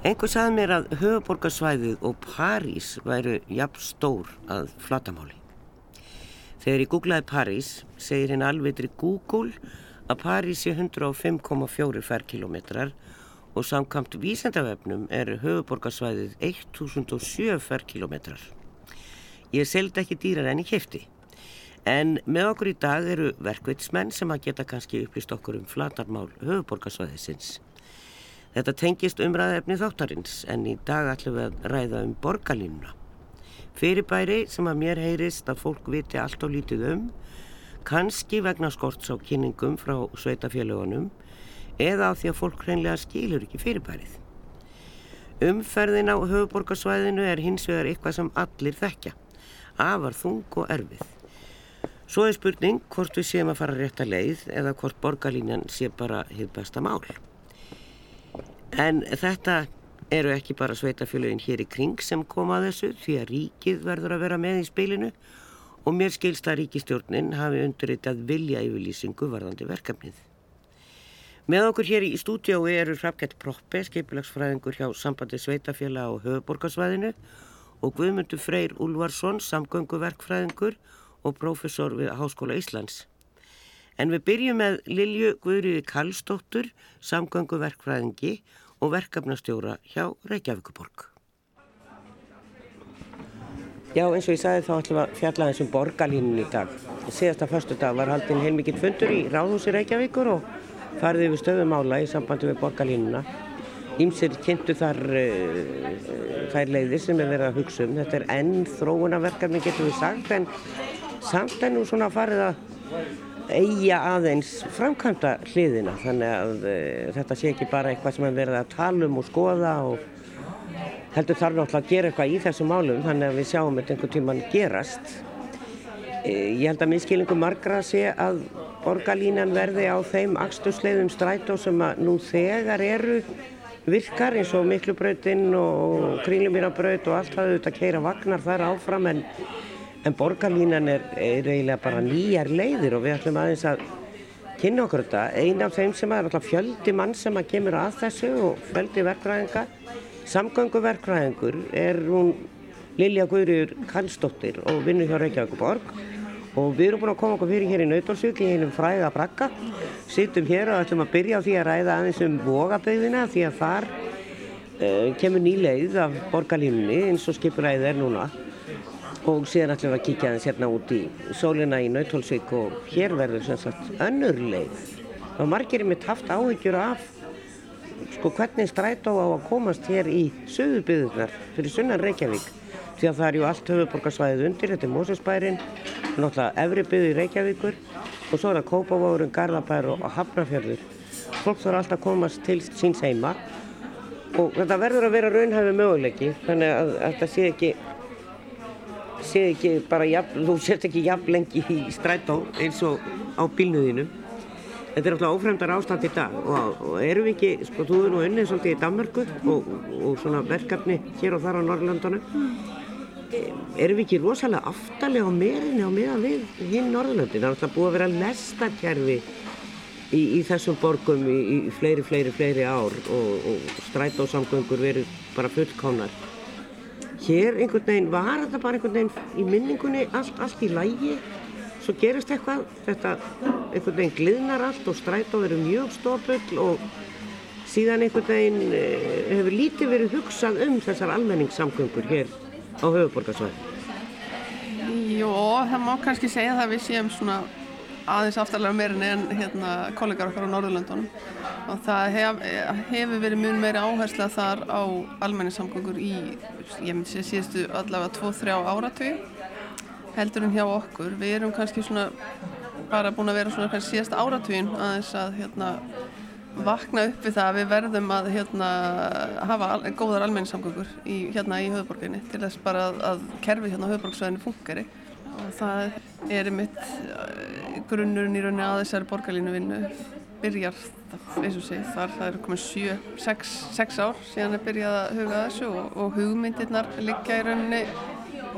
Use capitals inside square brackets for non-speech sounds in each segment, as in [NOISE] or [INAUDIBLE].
Einhver sagði mér að höfuborgarsvæðið og París væru jafn stór að flatamáli. Þegar ég googlaði París segir hinn alvitri Google að París sé 105,4 ferkilometrar og samkamt vísendavefnum er höfuborgarsvæðið 1007 ferkilometrar. Ég seldi ekki dýrar enn í kæfti. En með okkur í dag eru verkveitsmenn sem að geta kannski upplýst okkur um flatarmál höfuborgarsvæðisins. Þetta tengist umræðefni þáttarins en í dag ætlum við að ræða um borgarlínuna. Fyrirbæri sem að mér heyrist að fólk viti allt og lítið um, kannski vegna skorts á kynningum frá sveitafélagunum eða á því að fólk hreinlega skilur ekki fyrirbærið. Umferðin á höfuborgarsvæðinu er hins vegar eitthvað sem allir þekkja, afar þung og erfið. Svo er spurning hvort við séum að fara rétt að leið eða hvort borgarlínan sé bara hitt besta mál. En þetta eru ekki bara sveitafélagin hér í kring sem koma þessu því að ríkið verður að vera með í spilinu og mér skilst að ríkistjórnin hafi undirritað vilja yfirlýsingu varðandi verkefnið. Með okkur hér í stúdiói eru Hrafgett Proppe, skeipilagsfræðingur hjá sambandi sveitafélag á höfuborgarsvæðinu og Guðmundur Freyr Ulvarsson, samgönguverkfræðingur og profesor við Háskóla Íslands. En við byrjum með Lilju Guðriði Kallstóttur, samgönguverkfræðingi og verkefnastjóra hjá Reykjavíkuborg. Já, eins og ég sagði þá ætlum við að fjalla þessum borgarlínun í dag. Síðasta förstu dag var haldinn heilmikið fundur í Ráðhúsi Reykjavíkur og farið yfir stöðumála í sambandi við borgarlínuna. Ímsir kynntu þar uh, þær leiðir sem er verið að hugsa um. Þetta er enn þróunarverkefni getur við sagt en samt nú svona farið að eiga aðeins framkvæmda hliðina þannig að uh, þetta sé ekki bara eitthvað sem er verið að tala um og skoða og heldur þarf náttúrulega að gera eitthvað í þessum málum þannig að við sjáum þetta einhvern tíman gerast. Uh, ég held að minnskilingum margra sé að borgarlínan verði á þeim axtusleiðum strætó sem að nú þegar eru virkar eins og miklubrautinn og kringlumýrabraut og allt hafðu þetta að keira vagnar þar áfram en, en borgarlínan er, er eiginlega bara nýjar leiðir og við ætlum aðeins að kynna okkur þetta. Einn af þeim sem er alltaf fjöldi mann sem að kemur að þessu og fjöldi verkræðinga, samgönguverkræðingur er hún Lilja Guðrjur Kallstóttir og vinnur hjá Reykjavíkuborg og við erum búin að koma okkur fyrir hér í Nautalsvík í einum fræða brakka sittum hér og ætlum að byrja á því að ræða aðeins um vogabeyðina því að þar uh, kemur ný leið af borgarlínunni eins og skipuræðið er núna og síðan ætlum við að kíkja aðeins hérna út í sólina í Nautalsvík og hér verður sem sagt önnur leið. Og margir er mitt haft áhyggjur af sko hvernig strætó á að komast hér í söðubyðunar fyrir sunnan Reykjavík. Því að það er ju allt höfuborgarsvæðið undir, þetta er Mósusbærin, náttúrulega Efribyð í Reykjavíkur. Og svo er það Kópavóðurinn, Garðabær og Hafnarfjörður. Fólk þarf alltaf að komast til síns heima. Og þetta verður að vera raunhæfi möguleiki þannig að þetta sé ekki, sé ekki bara, jafn, þú sést ekki jafn lengi í strætó eins og á bílnuðinu. Þetta er alltaf ófremdar ástand í dag og, og erum við ekki, sko, þú er nú unnið svolítið í Danmarku og, og svona verkefni hér og þar á Norrlandunum erum við ekki rosalega aftalega á meirinni á meðan við hinn Norðurlöndin. Það er alltaf búið að vera lestarkerfi í, í þessum borgum í, í fleiri, fleiri, fleiri ár og, og strætósamgöngur verið bara fullkánar. Hér einhvern veginn var þetta bara einhvern veginn í minningunni allt, allt í lægi. Svo gerist eitthvað, þetta einhvern veginn gliðnar allt og strætó verið mjög stofull og síðan einhvern veginn hefur lítið verið hugsað um þessar almenningssamgöngur hér á höfuborgarsvæði? Jó, það má kannski segja það að við séum svona aðeins aftalega meirin en hérna kollegar okkar á Norðurlandunum og það hef, hefur verið mjög meiri áhersla þar á almenningssamgöngur í, ég myndi sé síðustu allavega 2-3 áratví heldur en hjá okkur. Við erum kannski svona bara búin að vera svona kannski síðast áratvín aðeins að hérna vakna upp við það að við verðum að hérna, hafa al góðar almenningssamgöngur hérna í höfuborginni til þess bara að, að kerfi hérna á höfuborgsvæðinu funkari og það er mitt grunnurinn í rauninni að þessari borgarlínu vinnu byrjar, eins og segi, þar það er komið 7-6 ár síðan er byrjað að huga þessu og, og hugmyndirnar liggja í rauninni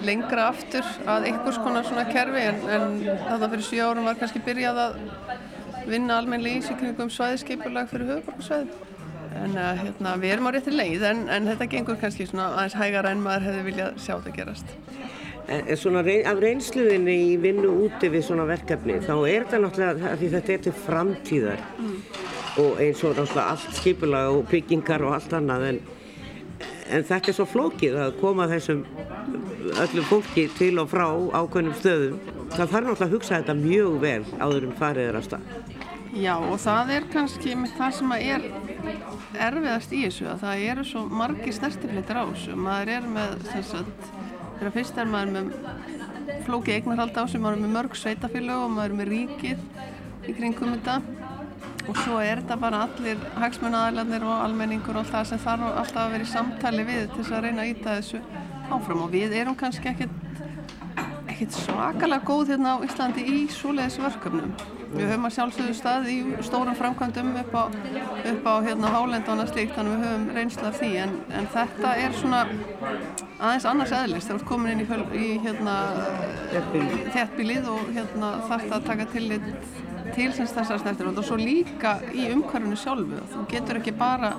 lengra aftur að einhvers konar svona kerfi en, en þarna fyrir 7 árum var kannski byrjað að vinna almenlega í sig kringum svæðiskeipulag fyrir höfuborgarsvæði en uh, hérna, við erum á rétti leið en, en þetta gengur kannski svona aðeins hægar en maður hefði viljað sjá þetta gerast. En svona reyn, af reynsluðinni í vinnu úti við svona verkefni þá er þetta náttúrulega því þetta er til framtíðar mm. og eins og náttúrulega allt skipulag og byggingar og allt annað en, en þetta er svo flókið að koma þessum öllum fólki til og frá ákveðnum stöðum það þarf náttúrulega að hugsa þetta mjög vel áður um farið er að stað. Já og það er kannski það sem er erfiðast í þessu að það eru svo margi snertifleitir á þessu maður er með þess að þegar fyrst er maður með flóki eignarhald á sem maður er með mörg sveitafélag og maður er með ríkið í kringum þetta. Og svo er þetta bara allir hagsmunnaðalarnir og almenningur og það sem þarf alltaf að vera í samtali við til þess að reyna að íta þessu áfram. Og við erum kannski ekkert ekkert svakalega góð hérna á Íslandi í svoleiðis verkefnum. Við höfum að sjálfsögðu stað í stórum framkvæmdum upp á, upp á hérna hálendana slíkt þannig við höfum reynslu af því en, en þetta er svona aðeins annars eðlist þú ert komin inn í, í hérna þéttbílið og hérna þarft að taka tillit til sem þessar snertir og svo líka í umhverfunu sjálfu. Þú getur ekki bara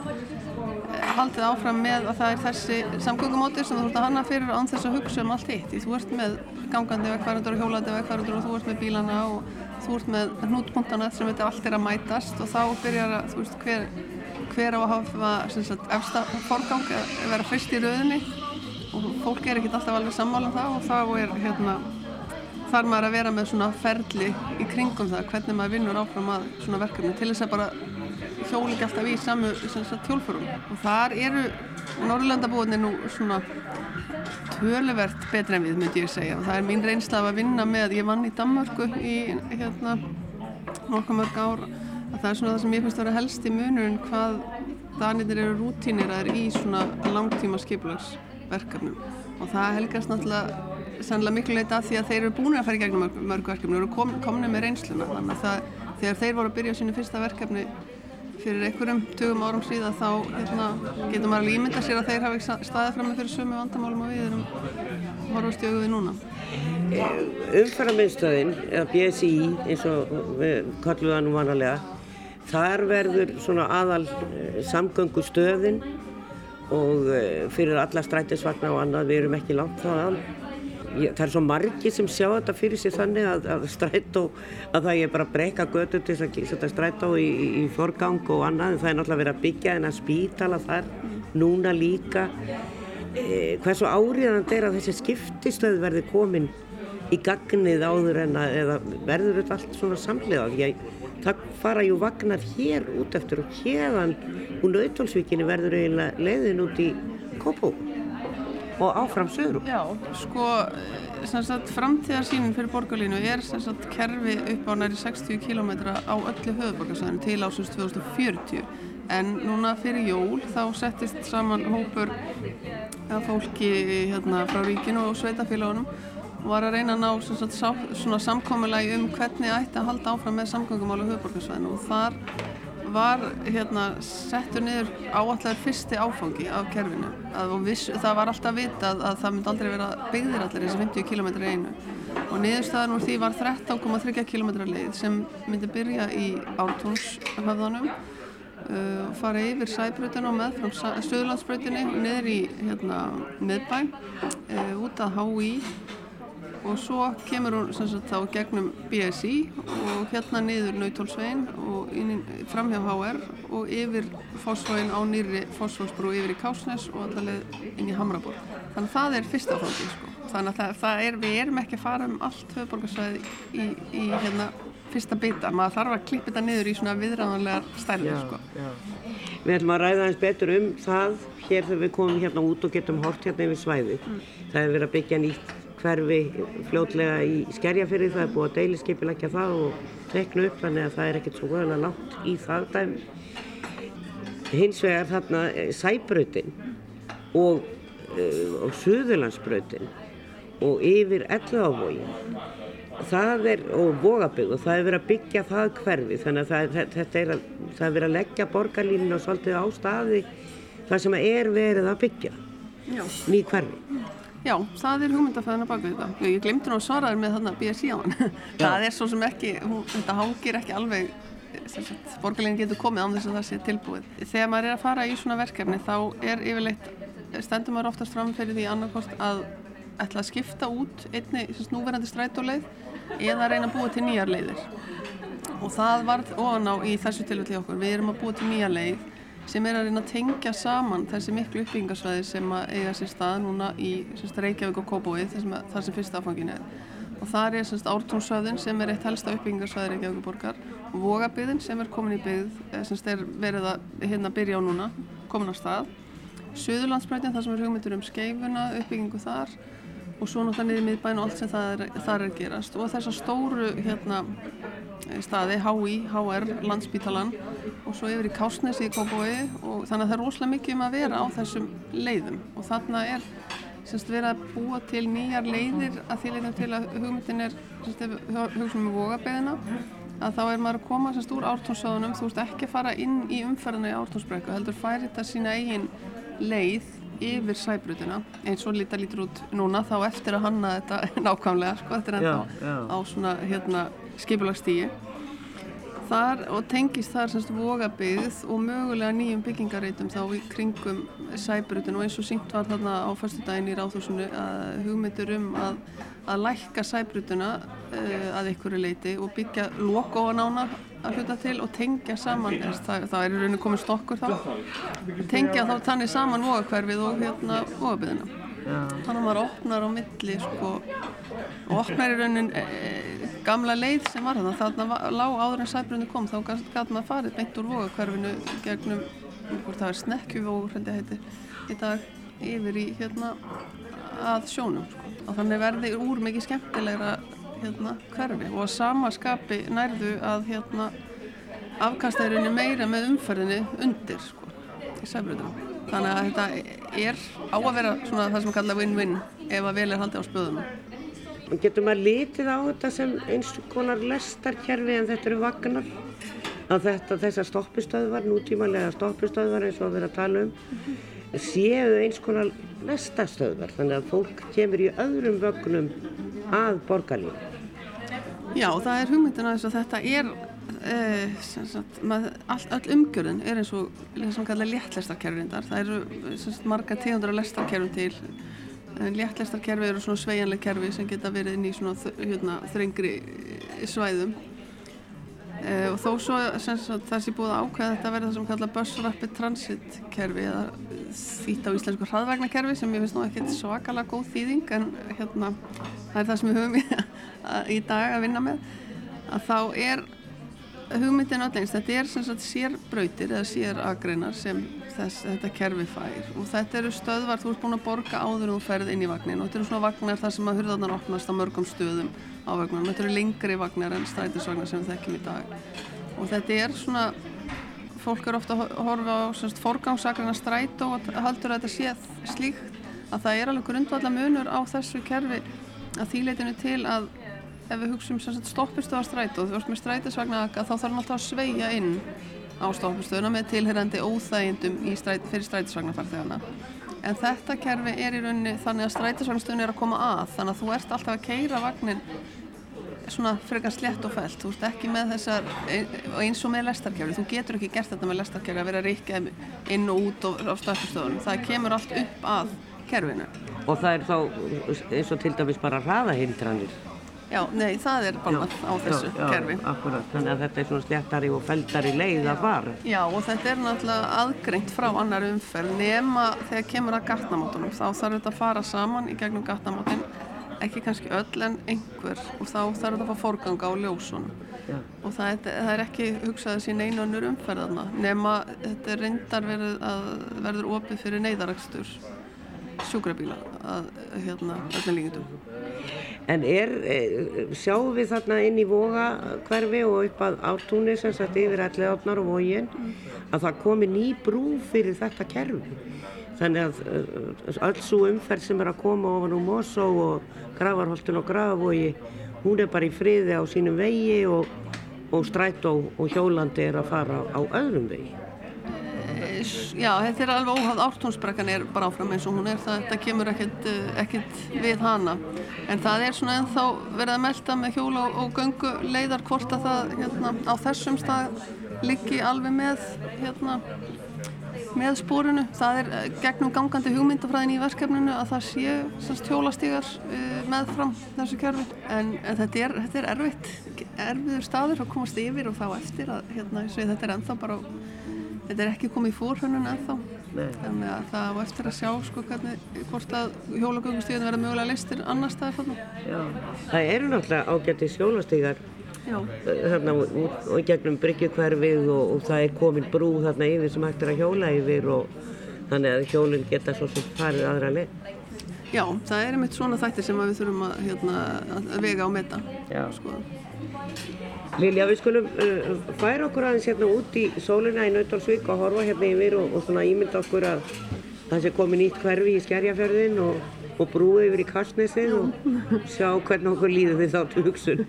haldið áfram með að það er þessi samgöngumóti sem þú ert að hanna fyrir án þess að hugsa um allt hitt. Því þú ert með gangandi vegfærandur og hjólandi vegfærandur og þú ert með bílana og þú ert með hnútpunktana sem þetta allt er að mætast og þá byrjar að, þú veist, hver, hver á að hafa efsta forgang að vera fyrst í rauninni og fólk er ekkert alltaf alveg sammála um það og þá er hérna þarf maður að vera með svona ferli í kringum það hvernig maður vinnur áfram að svona verkefni til þess að bara hjóli ekki alltaf í samu tjólfurum og þar eru Norrlandabúinni nú svona töluvert betra en við myndi ég segja. Og það er mín reynsla að vinna með ég vann í Danmarku í hérna nokkuð mörg ár að það er svona það sem ég finnst að vera helst í munurinn hvað danir eru rútínir í svona langtíma skiplagsverkefnum og það helgast náttúrulega sannlega miklu leita að því að þeir eru búin að fara í gegnum mörg verkefni og eru kom, komni með reynsluna þannig að þegar þeir voru að byrja sínu fyrsta verkefni fyrir einhverjum tugum árum síðan þá hérna, getur maður alveg ímynda sér að þeir hafa staðið fram með fyrir sömu vandamálum og við erum auðvið núna. Umfæraminstöðin, eða BSI eins og við kallum það nú vanalega, þar verður svona aðal eh, samgöngu stöðin og eh, fyrir alla strætisvagnar og annað við erum ekki langt þaðan það er svo margi sem sjá þetta fyrir sig þannig að, að strætó að það er bara að breyka götu til þess að setja strætó í, í, í forgang og annað. Það er náttúrulega verið að byggja en að spítala þar núna líka. E, hversu áriðan er að þessi skiptistöð verði komin í gagnið áður en að verður þetta allt svona samlega það fara jú vagnar hér út eftir og hérðan úr auðválsvíkinni verður eiginlega leiðin út í Kópó og áfram söður Já, sko framtíðarsýnin fyrir borgarlínu er sagt, kerfi upp á næri 60 km á öllu höfuborgarsæðinu til ásins 2040 en núna fyrir jól þá settist saman hópur af fólki hérna, frá ríkinu og sveitafélagunum og var að reyna að ná sagt, sá, samkommulagi um hvernig ætti að halda áfram með samgöngumála höfuborgarsæðinu og þar var hérna, settur niður áallar fyrsti áfangi af kerfinu. Viss, það var alltaf vitað að það myndi aldrei vera byggðir allir þessi 50 km einu. Og niðurstaðan úr því var 13,3 km leið sem myndi byrja í ártónshöfðanum uh, fara yfir sæbrutinu og með frá Suðlandsbrutinu niður í hérna, miðbæ uh, út að HÍ og svo kemur hún sagt, þá gegnum BSI og hérna niður Nautólsvegin og fram hjá HR og yfir fósfóin á nýri fósfósbrú yfir í Kásnes og allaveg inn í Hamraborg. Þannig að það er fyrsta fólki sko. Þannig að það, er, við erum ekki að fara um allt höfuborgarsvæði í, í hérna, fyrsta bita. Maður þarf að klippa þetta niður í svona viðræðanlegar stærlega sko. Við ætlum að ræða eins betur um það hér þegar við komum hérna út og getum hort hérna yfir svæði. Mm. Það hefur verið að byggja nýtt hverfi fljótlega í skerjafyrði, það er búið að deiliskepilegja það og tekna upp þannig að það er ekkert svo vöðan langt í það dæm. Hins vegar þarna eh, sæbrautin og, uh, og Suðurlandsbrautin og yfir Elluávógin það er, og Vogabygg og það er verið að byggja það hverfi þannig að það, þetta er að, það er verið að leggja borgarlínuna svolítið á staði þar sem er verið að byggja Já. ný hverfi. Já, það er hugmyndafæðina baka þetta. Ég glemdi nú að svara þér með þarna BSI á hann. [LAUGHS] það er svo sem ekki, hún, þetta hangir ekki alveg borgarlegin getur komið án þess að það sé tilbúið. Þegar maður er að fara í svona verkefni þá er yfirleitt, stendur maður oftast fram fyrir því annarkost að ætla að skipta út einni núverandi strætóleið eða reyna að búa til nýjar leiðir. Og það var ofan á í þessu tilfelli okkur. Við erum að búa til nýja leið sem er að reyna að tengja saman þessi miklu uppbyggingarsvæði sem að eiga sér stað núna í semst, Reykjavík og Kópói þar sem fyrsta áfangin er. Og það er semst ártónsvæðin sem er eitt helsta uppbyggingarsvæði Reykjavík borgar og Vogabyðin sem er komin í byggð, eh, semst er verið að hérna byrja á núna, komin á stað. Suðurlandsbreytin þar sem er hugmyndur um skeifuna, uppbyggingu þar og svo náttúrulega niður miðbæn og allt sem það er, þar er gerast. Og þessar stóru hérna, staði, HÍ, HR, Landsbítalan og svo yfir í Kásnesi í Kópói og þannig að það er rosalega mikið um að vera á þessum leiðum. Og þarna er semst verið að búa til nýjar leiðir að því leiðum til að hugmyndin er hugsunum með vogabeðina að þá er maður að koma semst úr ártónssáðunum þú ert ekki að fara inn í umferðina í ártónsbrekku heldur færi þetta sína eigin leið yfir sæbrutina eins og lítið lítur út núna þá eftir að hanna þetta [LAUGHS] nákvæmlega sko, þetta er ennþá á svona hérna skipulagstígi þar og tengist þar semst vogabyggð og mögulega nýjum byggingareitum þá í kringum sæbrutin og eins og syngt var þarna á fyrstu daginn í ráðhúsinu að hugmyndur um að, að lækka sæbrutuna uh, að einhverju leiti og byggja lokofanána að hluta til og tengja saman það, það er í rauninu komið stokkur þá. Tengja þá tannig saman vogakverfið og hérna vogabyggðina. Þannig að maður opnar á milli sko, og opnar í raunin e, gamla leið sem var þarna. Þarna lág áður en sæbrunni kom þá gæti maður farið beint úr vogakverfinu gegnum, hvort það er snekkjuvógur held ég heiti, í dag yfir í hérna að sjónum sko. og þannig verði úr mikið skemmtilegra hérna hverfi og að samaskapi nærðu að hérna afkastæðurinni meira með umferðinni undir sko í sæbrunum þannig að þetta er á að vera svona það sem kalla win-win ef að vel er haldið á spöðunum. Getur maður litið á þetta sem eins konar lestarkerfi en þetta eru vagnar? Að þetta, þessar stoppistöðvar, nútímanlega stoppistöðvar eins og að vera að tala um, séu eins konar lestastöðvar þannig að fólk kemur í öðrum vögnum að borgarlínu. Já, það er hugmyndin að þetta er Uh, all, all umgjörðin er eins og léttlestarkerfindar það eru sagt, marga tegundar lestarkerfum til. Léttlestarkerfi eru svona sveianleg kerfi sem geta verið inn í svona hérna, þrengri svæðum og þó svo sé búið að ákveða þetta vera það sem kalla Bus Rapid Transit kerfi eða þýtt á íslensku hraðvagnakerfi sem ég finnst nú ekkert svakalega góð þýðing en hérna það er það sem við höfum í [LAUGHS] dag að vinna með að þá er hugmyndin allir, þetta er sem sagt sérbrautir eða séragreinar sem þess, þetta kerfi fær. Og þetta eru stöðvar, þú ert búin að borga áður og ferð inn í vagnin og þetta eru svona vagnar þar sem að hurðarnar opnast á mörgum stöðum á vagnarnum, þetta eru lengri vagnar en strætisvagnar sem við þekkjum í dag. Og þetta er svona fólk eru ofta að horfa á forgangsakrana stræt og haldur að þetta sé slíkt að það er alveg grundvallar munur á þessu kerfi að þýleitinu til að ef við hugsim stoppistöða strætu og þú ert með strætisvagna þá þarf hann alltaf að sveia inn á stoppistöðuna með tilherrandi óþægindum stræt, fyrir strætisvagnafarþegana. En þetta kerfi er í rauninni þannig að strætisvagnstöðun er að koma að þannig að þú ert alltaf að keira vagnin svona frekar slett og fælt þú ert ekki með þessar eins og með lestarkerfi, þú getur ekki gert þetta með lestarkerfi að vera ríkja inn og út á stoppistöðunum, það kemur allt upp að kerfinu. Og það er þá eins og til dæmis bara hraðahindranir Já, nei, það er bannað á þessu já, kerfi. Já, akkurat, þannig að þetta er svona stjættari og feldari leið að fara. Já, og þetta er náttúrulega aðgreint frá annar umferð nema þegar kemur að gatnamátunum. Þá þarf þetta að fara saman í gegnum gatnamátin, ekki kannski öll en einhver og þá þarf þetta að fá forganga á ljósunum. Já. Og það er, það er ekki hugsaðið sín einu önnur umferðarna nema þetta er reyndar verið að verður opið fyrir neyðarakstur sjúkrabíla að hérna öllum líkitum. En er, e, sjáum við þarna inn í voga hverfi og upp að átúni sem sagt yfir allir átnar og vógin að það komi ný brú fyrir þetta kerfi. Þannig að e, öll svo umferð sem er að koma ofan úr Mosó og Gravarholtun og Gravavogi, hún er bara í friði á sínum vegi og, og strætt og, og hjólandi er að fara á öðrum vegi. Já, þetta er alveg óhafð ártónsbrekkan er bara áfram eins og hún er það, þetta kemur ekkert, eh, ekkert við hana. En það er svona ennþá verið að melda með hjóla og, og göngu leiðar hvort að það hérna, á þessum stað liggi alveg með hérna, með spórinu það er eh, gegnum gangandi hugmyndafræðin í verkefninu að það sé semst, hjólastígar uh, meðfram þessu kjörfi en, en þetta, er, þetta er erfitt erfiður staður að komast yfir og þá eftir að hérna, þetta er ennþá bara þetta er ekki komið í fórhörnun ennþá. Þannig að það var eftir að sjá sko hvernig, hvort að hjólagöngustíðin verða mögulega listir annar staði fann Það eru náttúrulega ágætti hjólastígar þarna og gegnum bryggjukverfið og, og það er komin brú þarna yfir sem hægt er að hjóla yfir og þannig að hjólinn geta svo sem farið aðra leið. Já, það er einmitt svona þættir sem við þurfum að, hérna, að vega og metta sko. Lilja, við skulum uh, færa okkur aðeins hérna út í sólina í Nautalsvík og horfa hérna yfir og, og svona ímynda okkur að það sé komið nýtt hverfi í Skerjafjörðin og, og brúið yfir í Karsnesin og sjá hvernig okkur líður við þáttu hugsun.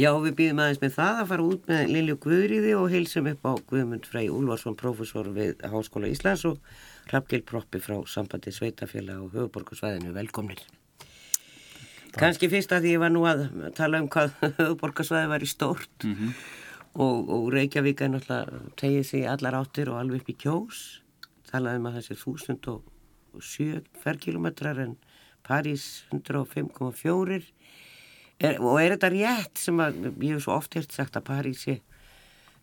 Já, við býðum aðeins með það að fara út með Lilju Guðriði og heilsum upp á Guðmund Frey Úlvarsson, profesor við Háskóla Íslands og Rappgil Proppi frá Sambandi Sveitafélag og Höfuborgarsvæðinu. Velkomnir. Kanski fyrst að því ég var nú að tala um hvað [LAUGHS] höfuborgarsvæði var í stórt mm -hmm. og, og Reykjavík er náttúrulega tegið sig allar áttir og alveg upp í kjós. Talaði um að þessi 1007 ferkilometrar en París 105,4 og er þetta rétt sem að ég hef svo oft hirt sagt að París sé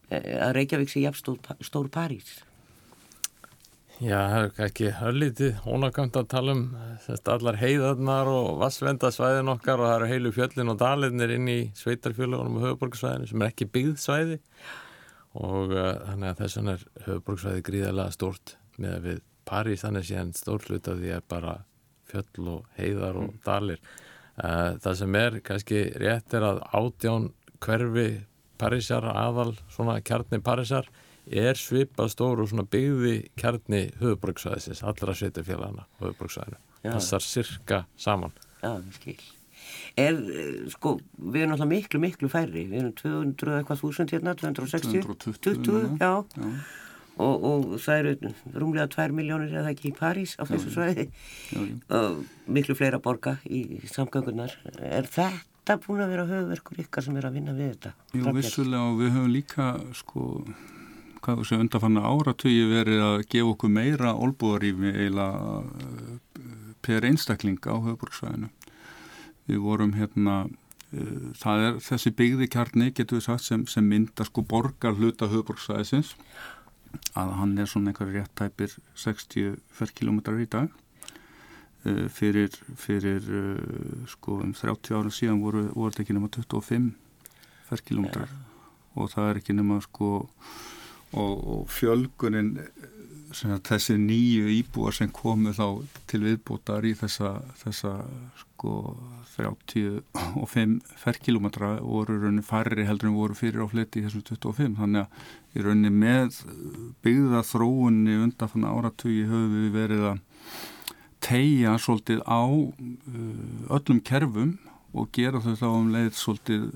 að Reykjavík sé jafn stór, stór París. Já, það er ekki höllítið ónakamt að tala um þetta, allar heiðarnar og vassvendasvæðin okkar og það eru heilu fjöllin og dalinnir inn í sveitarfjölugunum og höfuborgarsvæðinu sem er ekki byggðsvæði og uh, þannig að þess vegna er höfuborgarsvæði gríðarlega stort með að við París þannig séðan stór hlut að því er bara fjöll og heiðar og mm. dalir. Uh, það sem er kannski rétt er að átján hverfi Parísar aðal svona kjarni Parísar er svipað stóru og svona byggði kjarni höfubröksvæðisins, allra sveitarfélagana höfubröksvæðinu, passar sirka saman. Já, skil. Er, eh, sko, við erum alltaf miklu, miklu færri, við erum 200 eitthvað þúsund hérna, 260? 220, 20, já. já. Og, og það eru rúmlega 2 miljónir eða ekki í París á þessu svæði og miklu fleira borga í samgöngunar. Er þetta búin að vera höfverkur ykkar sem er að vinna við þetta? Jú, vissulega og við höfum líka, sko, hvað sem undanfanna áratögi verið að gefa okkur meira olbúðarífi eila eh, per einstakling á höfuborgsvæðinu. Við vorum hérna, uh, það er þessi byggðikjarni, getur við sagt, sem, sem mynda sko borgar hluta höfuborgsvæðisins, að hann er svona einhverja réttæpir 60 ferrkilometrar í dag. Uh, fyrir fyrir sko um 30 ára síðan voru, voru þetta ekki nema 25 ferrkilometrar og það er ekki nema sko og, og fjölgunin þessi nýju íbúar sem komu þá til viðbútar í þessa, þessa sko 35 ferrkilometra voru raunin færri heldur en voru fyrir á fletti í þessum 25 þannig að í raunin með byggða þróunni undan fann áratugi höfum við verið að tegja svolítið á uh, öllum kerfum og gera þau þá um leið svolítið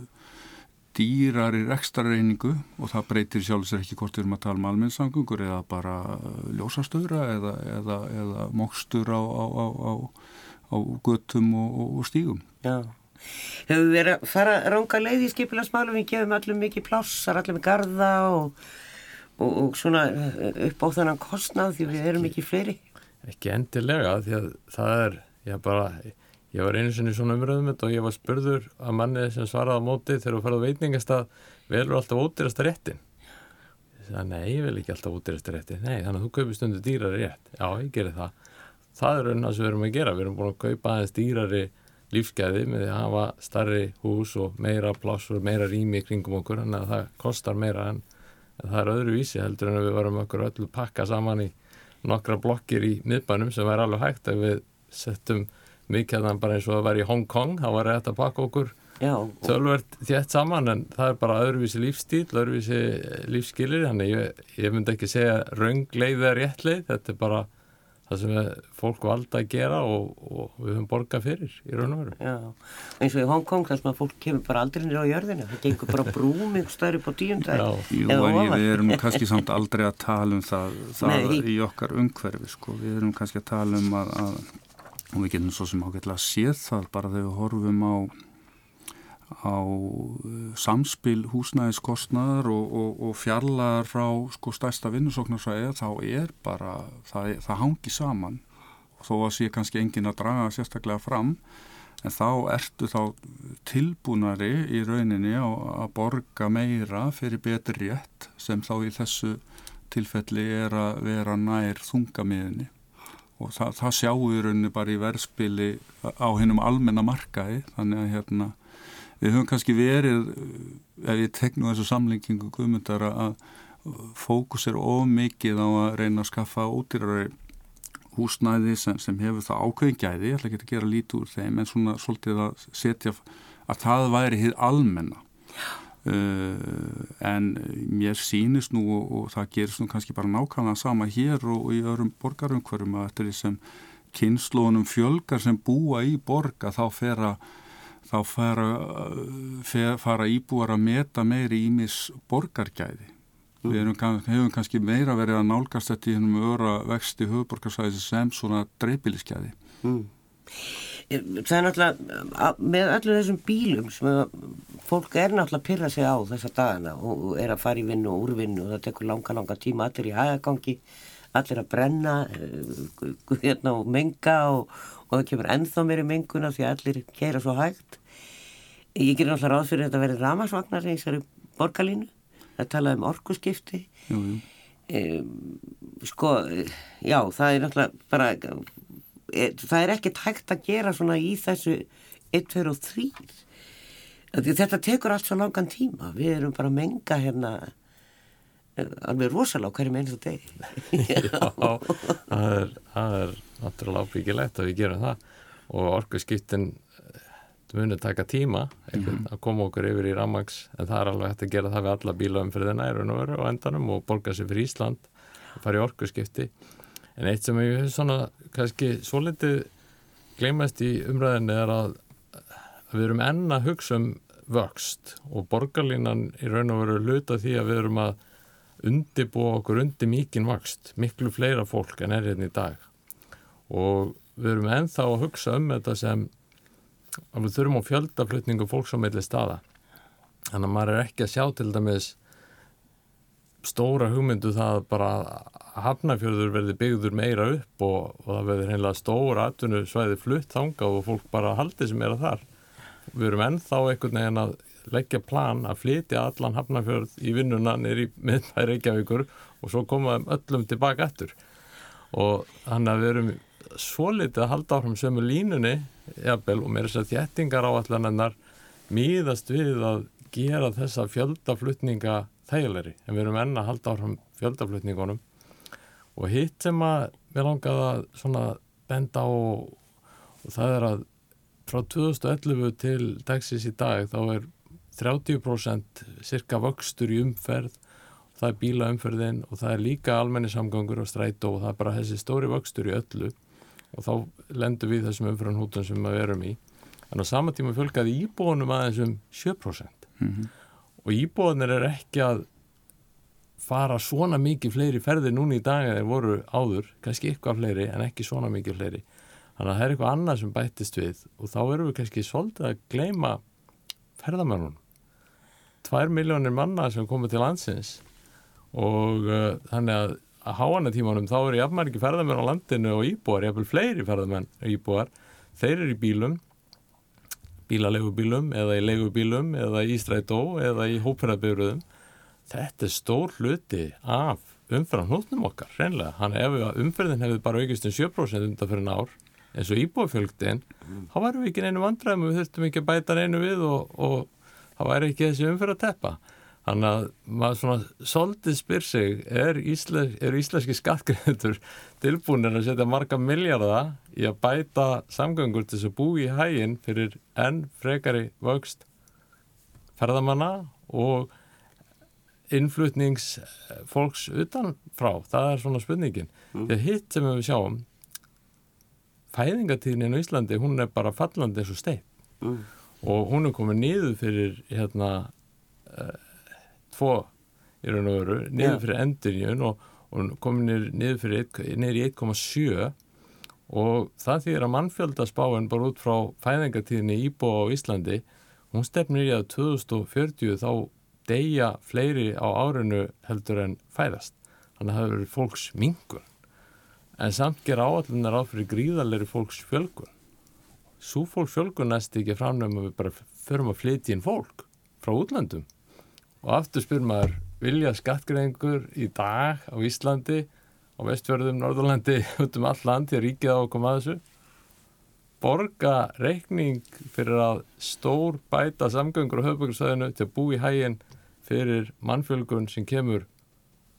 dýrar í rekstrareiningu og það breytir sjálfsvegar ekki hvort við erum að tala um almennssangungur eða bara uh, ljósastöðra eða, eða, eða mókstur á, á, á, á göttum og, og stígum. Já, hefur við verið að fara ránga leið í skipilagsmálum, við gefum allir mikið plássar, allir með garda og, og, og svona uh, upp á þannan kostnað því við erum ekki fleiri. Ekki endilega því að það er, já bara Ég var einu sinni svona umröðum og ég var spurður að manni sem svaraði á móti þegar þú farið á veitningast að velur alltaf ódýrasta réttin. Ég sagði, nei, ég vil ekki alltaf ódýrasta réttin. Nei, þannig að þú kaupir stundu dýrari rétt. Já, ég gerir það. Það er raun að sem við erum að gera. Við erum búin að kaupa aðeins dýrari lífsgæði með því að hafa starri hús og meira pláss og meira rými kringum okkur. Þannig að það kostar meira en, en það er öðru vísi heldur en við varum okkur öllu pakka saman í nokkra blokkir í miðbænum sem væri alveg hægt ef við settum mikið þannig bara eins og að vera í Hong Kong þá var þetta að pakka okkur tölvert þétt saman en það er bara öðruvísi lífstíl, öðruvísi lífsskilir þannig ég, ég myndi ekki segja raungleið eða réttleið, þetta er bara það sem fólk valda að gera og, og við höfum borgað fyrir í raun og veru. Já, eins og í Hongkong þar sem að fólk kemur bara aldrei nýra á jörðina, það gengur bara brúm ykkur staður upp á tíundar. Jú, en við erum kannski samt aldrei að tala um það, það í okkar umhverfi, sko. Við erum kannski að tala um að, að og við getum svo sem ágætilega séð það bara þegar við horfum á á uh, samspil húsnæðiskostnaðar og, og, og fjallar frá sko stærsta vinnusóknarsvæði þá er bara, það, það hangi saman. Og þó að sé kannski engin að draga sérstaklega fram en þá ertu þá tilbúnari í rauninni að borga meira fyrir betri rétt sem þá í þessu tilfelli er að vera nær þungamiðinni og það, það sjáum við rauninni bara í verðspili á hennum almenna markaði. Þannig að hérna við höfum kannski verið ef ég teknu þessu samlengingu guðmyndar að fókus er of mikið á að reyna að skaffa ódýrari húsnæði sem, sem hefur það ákveðingæði, ég ætla ekki að gera lítið úr þeim en svona svolítið að setja að það væri hitt almenna uh, en mér sínist nú og, og það gerist nú kannski bara nákvæmlega sama hér og, og í öðrum borgarumhverjum að þetta er sem kynnslónum fjölgar sem búa í borga þá fer að þá fara, fara íbúar að meta meiri ímis borgargæði. Mm. Við erum, hefum kannski meira verið að nálgast þetta í hennum öra vexti höfuborgarsæði sem svona dreifbíliskeiði. Mm. Það er náttúrulega, með allir þessum bílum sem fólk er náttúrulega að pyrra sig á þessa dagana og er að fara í vinnu og úrvinnu og það tekur langa, langa tíma allir í hægagangi, allir að brenna eh, [LAUGHS] hérna og menga og, og það kemur ennþá meiri menguna því að allir kera svo hægt Ég ger náttúrulega ráð fyrir að þetta verði ramasvagnar í þessari borgarlínu. Það talaði um orkuskipti. Jú, jú. E, sko, já, það er náttúrulega bara, það er ekkert hægt að gera svona í þessu 1, 2 og 3. Þetta tekur allt svo langan tíma. Við erum bara að menga hérna alveg rosalega hverjum eins og deg. [LAUGHS] já, það er, það er náttúrulega ábyggilegt að við gerum það og orkuskiptin muni taka tíma mm -hmm. að koma okkur yfir í Ramags en það er alveg hægt að gera það við alla raun og endanum og borga sér fyrir Ísland og fara í orkuskipti en eitt sem ég hef svona kannski svo litið gleymast í umræðinni er að við erum enna að hugsa um vöxt og borgarlínan í raun og veru luta því að við erum að undibúa okkur undir mikinn vöxt miklu fleira fólk en er hérna í dag. Og við erum ennþá að hugsa um þetta sem að við þurfum á fjöldaflutningu fólks á meðli staða. Þannig að maður er ekki að sjá til dæmis stóra hugmyndu það bara að hafnafjörður verði byggður meira upp og, og það verður heimlega stóra atvinnu svæði flutt þanga og fólk bara haldi sem er að þar. Við erum ennþá einhvern veginn að leggja plan að flytja allan hafnafjörð í vinnuna nýri miðbæri Reykjavíkur og svo komaðum öllum tilbaka eftir og þannig að við erum svo litið að halda áfram sömu línunni jafnvel, og mér er þess að þjættingar áallanennar mýðast við að gera þessa fjöldaflutninga þægilegri, en við erum enna að halda áfram fjöldaflutningunum. Og hitt sem að við langaði að svona benda og, og það er að frá 2011 til dagsins í dag þá er 30% cirka vöxtur í umferð. Það er bílaumferðin og það er líka almennisamgangur og strætó og það er bara þessi stóri vöxtur í öllu. Og þá lendur við þessum umframhútum sem við erum í. En á sama tíma fjölgaði íbúinum aðeins um 7% mm -hmm. Og íbúinir er ekki að fara svona mikið fleiri ferðir núni í dag en þeir voru áður, kannski eitthvað fleiri en ekki svona mikið fleiri. Þannig að það er eitthvað annað sem bættist við og þá erum við kannski svolítið að gleima ferðamennun tvær miljónir manna sem komið til landsins og uh, þannig að að háanatímanum þá eru jafnmæri ekki ferðamenn á landinu og íbúar, jafnvel fleiri ferðamenn og íbúar, þeir eru í bílum bílalegubílum eða í legubílum eða í strætó eða í hóperaðbyrjuðum þetta er stór hluti af umferðan hlutnum okkar, reynlega hann ef umferðin hefði bara aukist um 7% undan fyrir nár, eins og íbúafjölgdin mm. þá væru við ekki neinu vandræðum við þurftum ekki að bæta neinu við og, og það væri ekki þessi umferð að teppa Þannig að maður svona svolítið spyr sig, er, ísles, er íslenski skattgreðendur tilbúinir að setja marga miljardar í að bæta samgöngur til þess að bú í hæginn fyrir enn frekari vöxt ferðamanna og innflutningsfólks utanfrá, það er svona spurningin. Mm. Þegar hitt sem við sjáum fæðingatíðin í Íslandi, hún er bara fallandi eins og stein mm. og hún er komið niður fyrir hérna tvo í raun og veru, niður ja. fyrir endurjun og, og komið niður, fyrir, niður í 1,7 og það þýðir að mannfjöldaspáinn bara út frá fæðingatíðinni Íbó á Íslandi, hún stefnir í að 2040 þá deyja fleiri á árinu heldur en fæðast. Þannig að það hefur fólks mingun. En samt ger áallunar á fyrir gríðalegri fólks fjölgun. Svo fólks fjölgun næst ekki framnum að við bara förum að flytja inn fólk frá útlandum. Og aftur spyr maður vilja skattgreðingur í dag á Íslandi á vestfjörðum, Norðurlandi, [LAUGHS] út um all land til ríkið á að koma að þessu borga reikning fyrir að stór bæta samgöngur á höfbökkurstöðinu til að bú í hæginn fyrir mannfjölgun sem kemur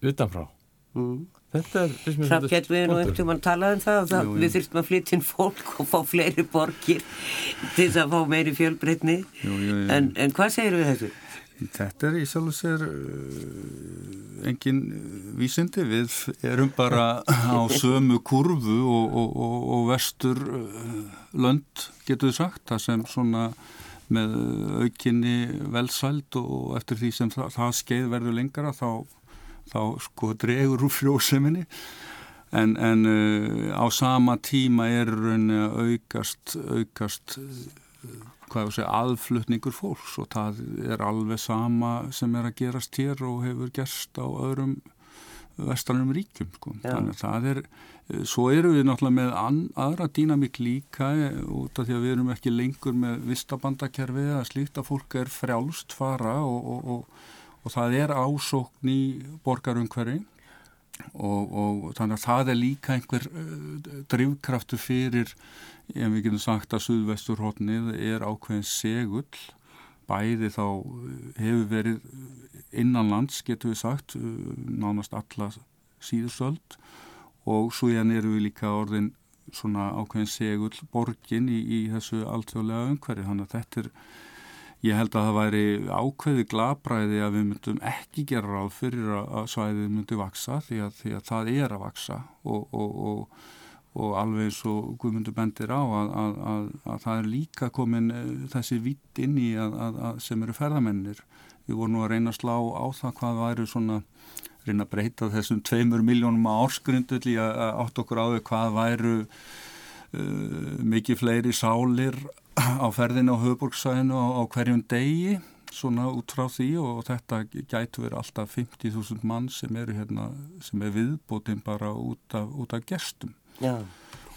utanfrá mm. þetta er Það getur við nú eftir að tala um það og það, jú, jú. við þurftum að flytja inn fólk og fá fleiri borgir til þess að fá meiri fjölbreytni en, en hvað segir við þessu? Þetta er í sjálf og sér uh, engin vísindi, við erum bara á sömu kurvu og, og, og, og vestur uh, lönd getur sagt, það sem svona með aukinni velsælt og eftir því sem það, það skeið verður lengara þá, þá sko dregur úr frjóseminni. En, en uh, á sama tíma er rauninni að aukast, aukast segja, aðflutningur fólks og það er alveg sama sem er að gerast hér og hefur gerst á öðrum vestanum ríkjum sko. þannig að það er svo eru við náttúrulega með an, aðra dýnamík líka út af því að við erum ekki lengur með vistabandakerfi eða slíkt að fólk er frjálst fara og, og, og, og það er ásókn í borgarumhverfi og þannig að það er líka einhver uh, drivkraftu fyrir en við getum sagt að Suðvesturhóttnið er ákveðin segull bæði þá eh, hefur verið innanlands getur við sagt eh, nánast alla síðustöld og svo hérna eru við líka orðin svona ákveðin segull borgin í, í þessu alltjóðlega umhverju þannig að þetta er ég held að það væri ákveði glabræði að við myndum ekki gera ráð fyrir að svæðið myndi vaksa því að, því að það er að vaksa og, og, og og alveg og Guðmundur bendir á að, að, að, að það er líka komin eh, þessi vitt inn í sem eru ferðamennir. Við vorum nú að reyna að slá á það hvað væri svona, reyna að breyta þessum tveimur miljónum á ársgrundull í að átt okkur á þau hvað væru uh, mikið fleiri sálir á ferðinu á höfuborgsæðinu á, á hverjum degi svona út frá því og þetta gætu verið alltaf 50.000 mann sem eru hérna, sem er viðbótinn bara út af, út af gestum Já.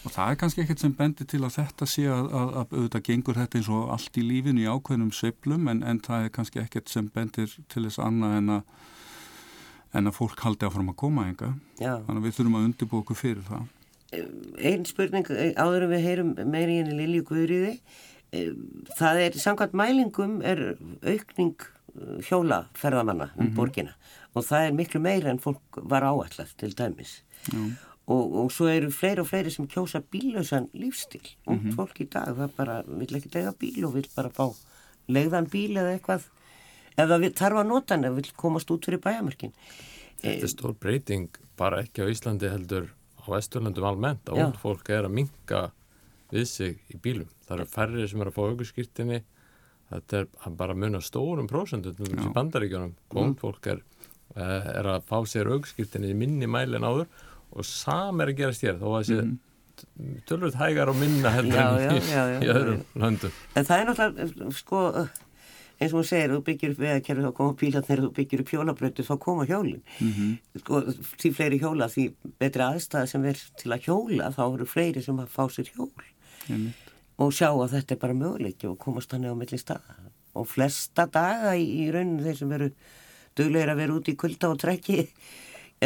Og það er kannski ekkert sem bendir til að þetta sé að, að, að auðvitað gengur þetta eins og allt í lífinu í ákveðnum söplum en, en það er kannski ekkert sem bendir til þess annað en að, en að fólk haldi áfram að koma enga. Já. Þannig að við þurfum að undirbú okkur fyrir það. Einn spurning áður en við heyrum meiri en Lilju Guðriði. Það er, samkvæmt mælingum er aukning hjólaferðamanna um mm -hmm. borgina og það er miklu meira en fólk var áallat til dæmis. Já og, og svo eru fleiri og fleiri sem kjósa bílausan lífstil og mm -hmm. fólk í dag það bara vil ekki lega bíl og vil bara fá legðan bíl eða eitthvað. Ef það þarf að nota hann eða vil komast út fyrir bæamörkin Þetta er eh, stór breyting bara ekki á Íslandi heldur á Vesturlandum almennt að old fólk er að minka við sig í bílum. Það eru færri sem er að fá augurskýrtinni þetta er bara að stórum prósendur til bandaríkjónum old mm. fólk er, eh, er að fá sér augurskýrtinni í minni mæli en áður og sam er að gerast hér þó að þessi mm tölvöld hægar og minna heldur já, já, já, í öðrum löndum. En það er náttúrulega sko eins og hún segir, þú byggir upp veðakerfi þá koma bílarnir, þú byggir upp hjólabrötu þá koma hjólin. Mm -hmm. sko, því fleiri hjóla, því betri aðstæða sem er til að hjóla, þá eru fleiri sem að fá sér hjól. Mm -hmm. og sjá að þetta er bara möguleiki og komast hann á milli staða. Og flesta daga í, í rauninu þeir sem veru döglegir að vera út í kulda og trekki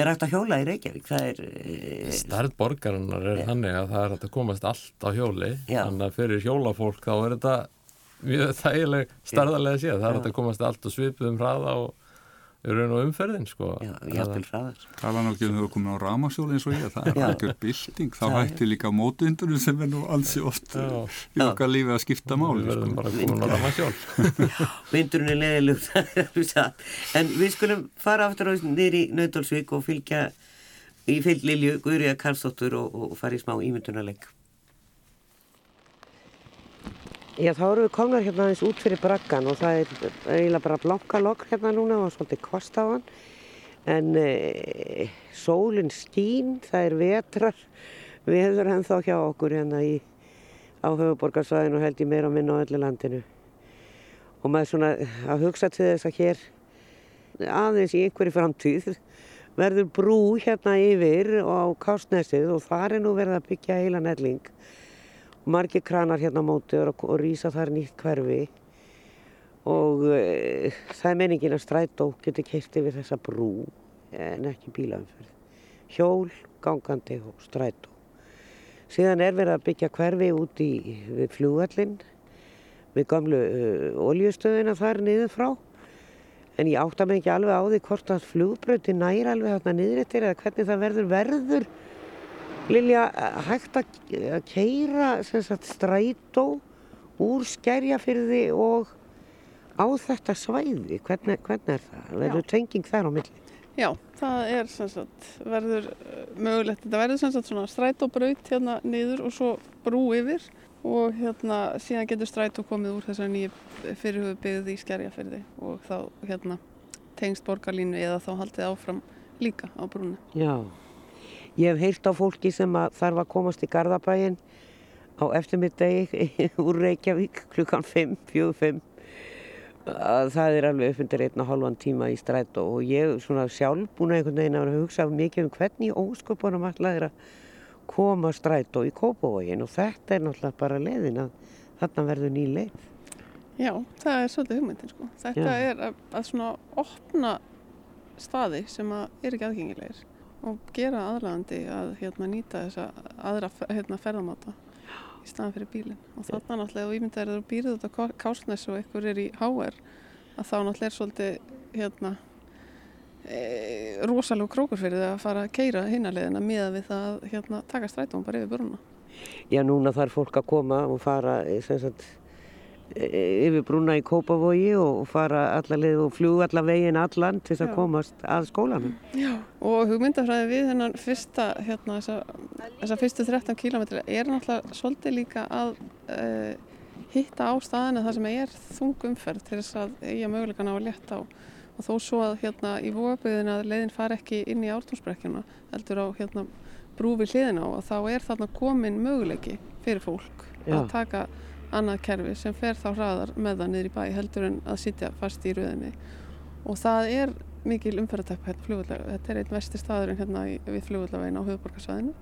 er hægt að hjóla í Reykjavík? Er, e... Starð borgarinnar er þannig að það er hægt að komast allt á hjóli Já. þannig að fyrir hjólafólk þá er þetta mjög þægileg starðarlega séð. Það er hægt að komast allt og svipið um hraða og raun og umferðin sko. Tala náttúrulega um að þú komið á ramasjóli eins og ég það er ekki bilding, þá hætti líka mótundunum sem er nú alls oft í okkar lífi að skipta máli Við verðum sko. bara komin á ramasjól Vindurinn er leðilug [LAUGHS] en við skulum fara aftur nýri í Nautalsvík og fylgja í fylg Lilju Guðriða Karlsdóttur og, og fara í smá ímyndunarleik Já, þá eru við komnar hérna aðeins út fyrir braggan og það er eiginlega bara blanka lokk hérna núna og svolítið kvast á hann. En e, sólinn skín, það er vetrar, veður ennþá hjá okkur hérna í, á höfuborgarsvæðinu og held ég meira að minna á öllu landinu. Og maður svona að hugsa til þess að hér aðeins í einhverju framtíð verður brú hérna yfir og á Kásnesið og þar er nú verið að byggja heila nelling margir kranar hérna á móti og, og rýsa þar nýtt hverfi og e, það er menningin að strætó getur keitt yfir þessa brú en ekki bílaumferð. Hjól, gangandi og strætó. Síðan er verið að byggja hverfi út í flugvallin, við gamlu uh, oljustöðina þar niður frá. En ég átta mig ekki alveg á því hvort að flugbröti næra alveg þarna niður eftir eða hvernig það verður verður Lilja, hægt að keira sagt, strætó úr skerjafyrði og á þetta svæði, hvernig, hvernig er það? Verður tenging þar á milli? Já, það er sagt, verður eh, mögulegt, þetta verður sagt, strætóbraut hérna niður og svo brú yfir og hérna síðan getur strætó komið úr þessari nýju fyrirhugðu byggði í skerjafyrði og þá hérna tengst borgarlínu eða þá haldið áfram líka á brúnu. Já. Ég hef heyrt á fólki sem að þarf að komast í Garðabæin á eftirmiddegi [LAUGHS] úr Reykjavík klukkan 5, 4, 5 að það er alveg upp undir einn og halvan tíma í strætó og ég svona sjálf búin að einhvern veginn að hugsa mikið um hvernig ósköpunum alltaf er að koma strætó í Kópavógin og þetta er náttúrulega bara leiðin að þarna verður ný leið. Já, það er svolítið hugmyndin sko. Þetta Já. er að, að svona opna staði sem að er ekki aðgengilegir og gera aðlægandi að hérna, nýta þessa aðra hérna, ferðamáta í staðan fyrir bílinn. Og þannig náttúrulega ef ímyndar eru býrið út á Kásnes og ykkur er í HR að þá náttúrulega er svolítið hérna e, rosalega krókur fyrir það að fara að keira hinarleðina með við það að hérna, taka strætum bara yfir brunna Já núna þarf fólk að koma og fara sem sagt yfir brúna í Kópavogi og fara allarleið og fljú allavegin allan til að komast að skólanum. Já, og hugmyndafræði við þennan fyrsta, hérna, þessa fyrstu 13 kílometri er náttúrulega svolítið líka að uh, hitta á staðina það sem er þungumferð til þess að eiga mögulegan á að leta á og þó svo að hérna í vóaböðin að leiðin far ekki inn í ártónsbrekkjuna heldur á hérna brúfi hliðin á og þá er þarna komin möguleiki fyrir fólk Já. að taka annað kerfi sem fer þá hraðar með það niður í bæ heldur en að sitja fast í rauðinni og það er mikil umferðartækpa hérna fljóðallega, þetta er einn vestir staðurinn hérna í, við fljóðallavegin á höfuborgarsvæðinu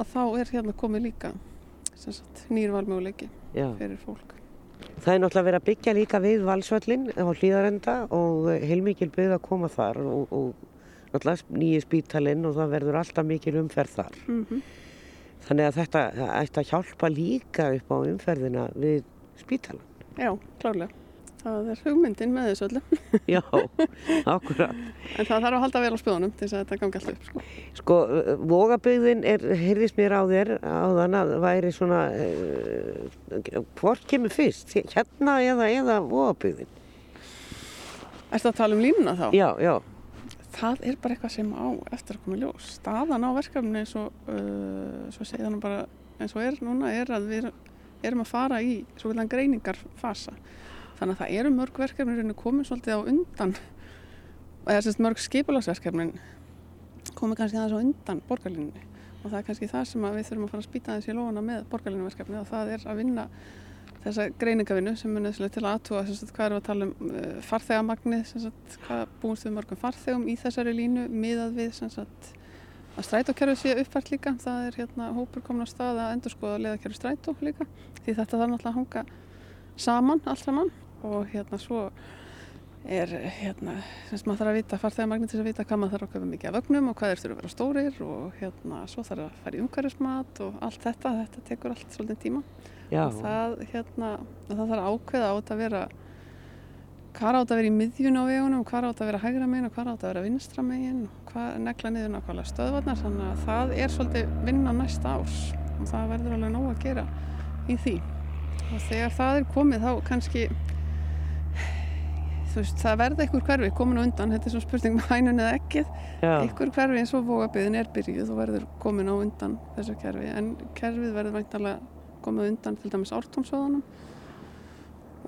að þá er hérna komið líka nýrvalmöguleiki fyrir fólk. Það er náttúrulega verið að byggja líka við valsvöllin á hlýðarenda og heilmikil byggð að koma þar og, og náttúrulega nýju spítalinn og það verður alltaf mikil umferð þar. Mm -hmm. Þannig að þetta ætti að hjálpa líka upp á umferðina við spítalan. Já, klárlega. Það er hugmyndin með þessu öllu. [LAUGHS] Já, akkurat. En það þarf að halda vel á spjónum til þess að þetta gangi alltaf upp. Sko, sko vogabögðin er, heyrðis mér á þér á þann að væri svona, uh, hvort kemur fyrst? Hérna eða, eða vogabögðin? Er þetta að tala um línuna þá? Já, já það er bara eitthvað sem á eftir að koma í ljós. Staðan á verkefni eins og, uh, svo þannig bara eins og er núna, er að við erum að fara í svo viljan greiningarfasa. Þannig að það eru mörg verkefni komin svolítið á undan, eða semst mörg skipulagsverkefnin komin kannski aðeins á undan borgarlinni og það er kannski það sem við þurfum að fara að spýta þessi lóna með borgarlinnuverkefni og það er að vinna þessa greiningavinnu sem er nöðslega til aðtúa hvað eru að tala um uh, farþegamagnið hvað búumst við mörgum farþegum í þessari línu miðað við sagt, að strætókerfi sé uppfært líka. Það er hérna hópur komin á stað að endur skoða leðakerfi strætó líka því þetta þarf náttúrulega að hanga saman allt saman. Og hérna svo er hérna sem maður þarf að vita farþegamagnið til að vita hvað maður þarf að köpa mikið af vögnum og hvað er þurfa að vera stórir og hérna svo þarf að fara í umhverfismat og allt þetta, þetta tekur allt svolítið tíma. Og það, hérna, það þarf ákveða á þetta að vera hvað átt að vera í miðjun á vegunum hvað átt að vera hægra megin og hvað átt að vera vinstra megin hvað negla niður nákvæmlega stöðvarnar þannig að það er svolítið vinna næsta árs og það verður alveg nóg að gera í því. Og þegar það er komið þá kannski þú veist það verða einhver hverfi komin á undan þetta er svona spurning með hænun eða ekkið einhver hverfi eins og vóabiðin er byrjuð og verður komin á undan þessu kerfi en kerfið verður væntalega komið undan til dæmis ártómsóðanum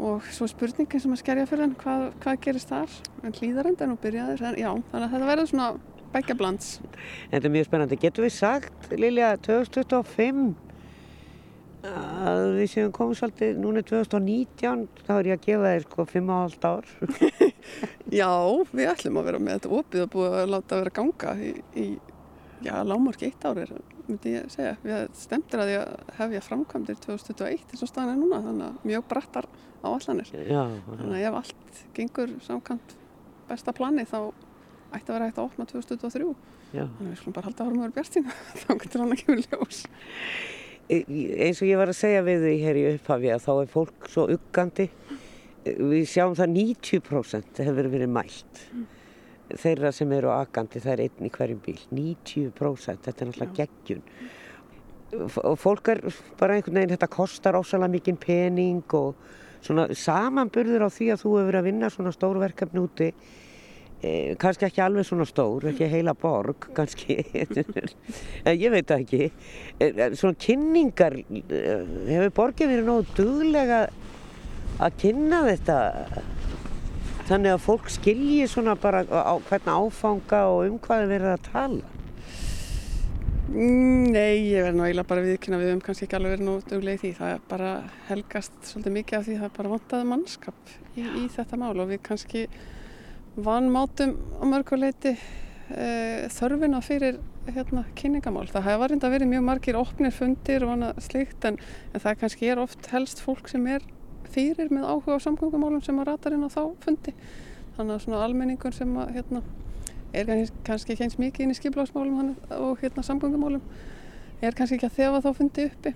og svo spurningin sem að skerja fyrir hann hvað, hvað gerist þar en hlýðarend en byrjaður já, þannig að þetta verður svona bækja blands Þetta er mjög spennandi. Getur við sagt, Lilja, 2025 að við séum komið svolítið, núna er 2019, þá er ég að gefa þér sko 5,5 ár. [LAUGHS] Já, við ætlum að vera með þetta opið og búið að láta vera ganga í, í já, lámarki eitt ári, myndi ég segja. Við stemtir að ég hefja framkvæmdir 2021 eins og staðan er núna, þannig að mjög brattar áallanir. Já, Þannig að ef allt gengur samkvæmt besta plani þá ætti að vera hægt að opna 2023. já. Þannig að við skulum bara halda árum að vera bjartína, [LAUGHS] þá getur hann að kemur ljós. E- eins og ég var að segja við því hér í upphafi að þá er fólk svo uggandi við sjáum það 90% hefur verið mælt þeirra sem eru agandi það er einn í hverjum bíl 90% þetta er náttúrulega geggjun. Og fólk er bara einhvern veginn þetta kostar ósalega mikinn pening og svona samanburður á því að þú hefur verið að vinna svona stór verkefni úti eh, kannski ekki alveg svona stór, ekki heila borg kannski, [LAUGHS] en ég veit það ekki. Svona kynningar eh, hefur borgið verið nógu duglega að kynna þetta þannig að fólk skilji svona bara á, hvernig áfanga og um hvað er verið að tala Mm, Nei, ég verð nú eiginlega bara viðkynna við um kannski ekki alveg verið nú duglega í því. Það bara helgast svolítið mikið af því það bara vantaði mannskap í, í þetta mál og við kannski vanmátum á mörguleiti e, þörfina fyrir hérna, kynningamál. Það hefur reynda verið mjög margir opnir fundir og annað slíkt en, en það kannski er oft helst fólk sem er fyrir með áhuga á samgöngumálum sem að ratar inn á þá fundi. Þannig að svona almenningur sem að hérna, er kannski- ekki eins mikið inn í skiplagsmálum og hérna samgöngumálum er kannski ekki að þefa þá fundi uppi.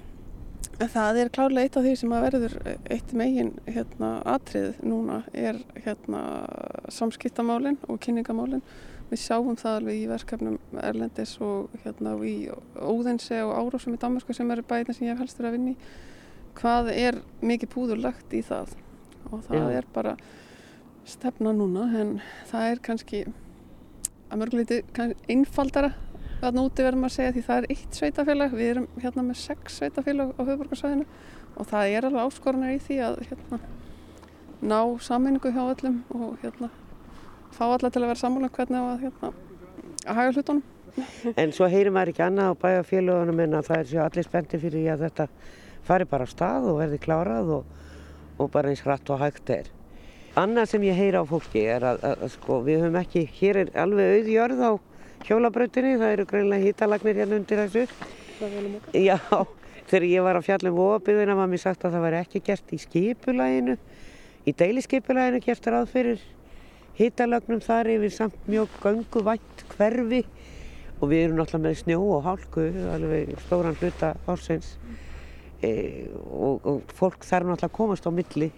En það er klárlega eitt af því sem að verður eitt megin hérna atrið núna er hérna samskiptamálin og kynningamálin. Við sjáum það alveg í verkefnum Erlendis og hérna í Óðinse og Árásum í Danmarku sem eru bæðin sem ég hef helst verið að vinna í hvað er mikið púður lagt í það og það Já. er bara stefna núna en það er kannski að mörguleiti einfaldara að núti verðum að segja því það er eitt sveitafélag, við erum hérna með sex sveitafélag á höfuborgarsvæðinu og það er alveg áskorunar í því að hérna, ná sammenningu hjá öllum og hérna, fá alla til að vera sammála um hvernig að, hérna, að haga hlutunum. en svo heyrir maður ekki annað á bæjarfélagunum en að það er sér allir spennti fyrir því að þetta fari bara á stað og verði klárað og, og bara eins hratt og hægt er. Annað sem ég heyra á fólki er að, að, að sko við höfum ekki hér er alveg auð jörð á hjólabrautinni það eru greinlega hítalagnir hérna undir þessu. Já, þegar ég var að fjalla um óabyggðina var mér sagt að það væri ekki gert í skipulæginu, í deilisskipulæginu gert ráð fyrir hitalögnum þar yfir samt mjög gönguvætt hverfi. Og við erum náttúrulega með snjó og hálku, alveg stóran hluta ársins e, og, og fólk þarf náttúrulega að komast á milli.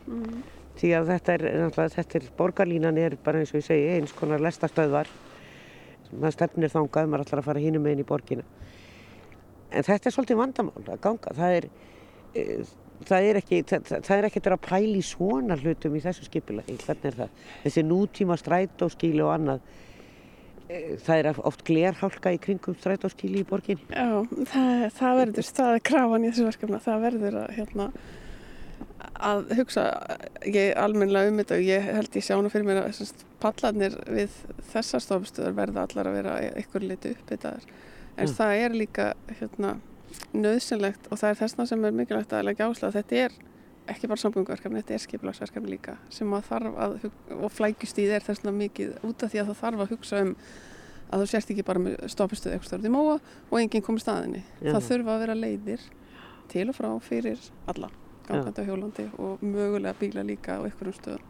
Því að þetta er, náttúrulega, þetta er, borgarlínan er bara eins og ég segi eins konar lestastöðvar maður stefnir þangað, maður ætlar að fara hínum meginn í borgina. En þetta er svolítið vandamál að ganga. Það er e, það er ekki það, það er ekki að pæla í svona hlutum í þessu skipulagi, hvernig er það? Þessi nútíma strætóskíli og annað það er oft glerhálka í kringum strætóskíli í borgin Já, það, það verður, er krafan í þessu verkefna, það verður að, hérna, að hugsa ég almennilega um þetta og ég held ég sjána fyrir mér að semst, pallarnir við þessar stofstöður verða allar að vera ykkur liti uppbyttaðar en Mm. það er líka hérna, nöðsynlegt og það er þessna sem er mikilvægt að leggja ásla þetta er ekki bara samgönguverkefni, þetta er skipilagsverkefni líka sem að þarf að, og flækjustíð er þessna mikið út af því að það þarf að hugsa um að þú sérst ekki bara með stoppistöð eitthvað störð í móa og enginn komið staðinni. Já. Það þurfa að vera leiðir til og frá fyrir alla, gangandi á hjólandi og mögulega bíla líka á einhverjum stöðum.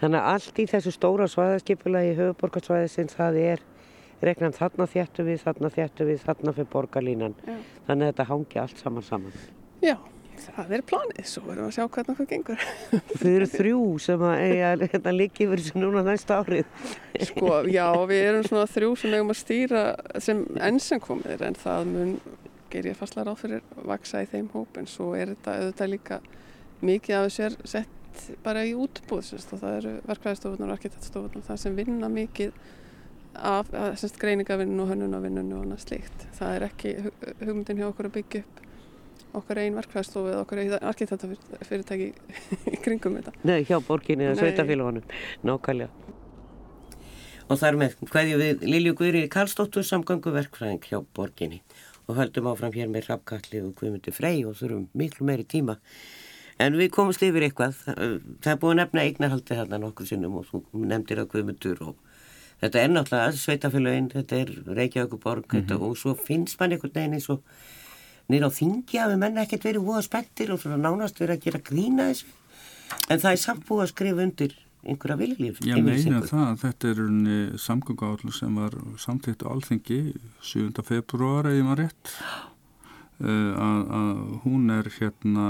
Þannig að allt í þessu stóra svæðaskipulagi höfuborgarsvæðisins það er regnan þarna þjættu við, þarna þjættu við, þarna fyrir borgarlínan. Já. Þannig að þetta hangi allt saman saman. Já, það er planið, svo verðum við að sjá hvernig það gengur. [LAUGHS] Þau eru þrjú sem að eiga hérna líki yfir þessu núna næsta árið. Sko, já, við erum svona þrjú sem eigum að stýra sem enn sem komið er en það mun, ger ég fastlega ráð fyrir, vaksa í þeim hóp en svo er þetta auðvitað líka mikið af þessu er sett bara í útbúð semst, og það eru verkvæðistofunar og arkitektstofunar það sem vinna mikið af semst, greiningavinnun og hönnunavinnun og annað slíkt. Það er ekki hu- hugmyndin hjá okkur að byggja upp okkar einn verkfæðstofu eða okkar einn arkitektafyrirtæki í kringum þetta. Nei, hjá borginni eða sveitafélagunum, nákvæmlega. Og þar með hverju við Lilju Guðri Karlsdóttur samgöngu verkfræðing hjá borginni og höldum áfram hér með Rappkalli og Guðmundur Frey og þurfum miklu meiri tíma. En við komumst yfir eitthvað. Það er búin að nefna eignarhaldi þarna nokkur sinnum og þú nefndir að Guðmundur og þetta er náttúrulega sveitafélaginn, þetta er Reykjavíkuborg mm -hmm. og svo finnst mann einhvern veginn eins og nýra á þingi að við menna ekkert verið að spettir og svona nánast verið að gera grína þessu. En það er samt búið að skrifa undir einhverja viljulíf. Ég meina það, þetta er unni samgöngu sem var samtíkt á alþingi 7. februar eða maður rétt Eh, að, að hún er hérna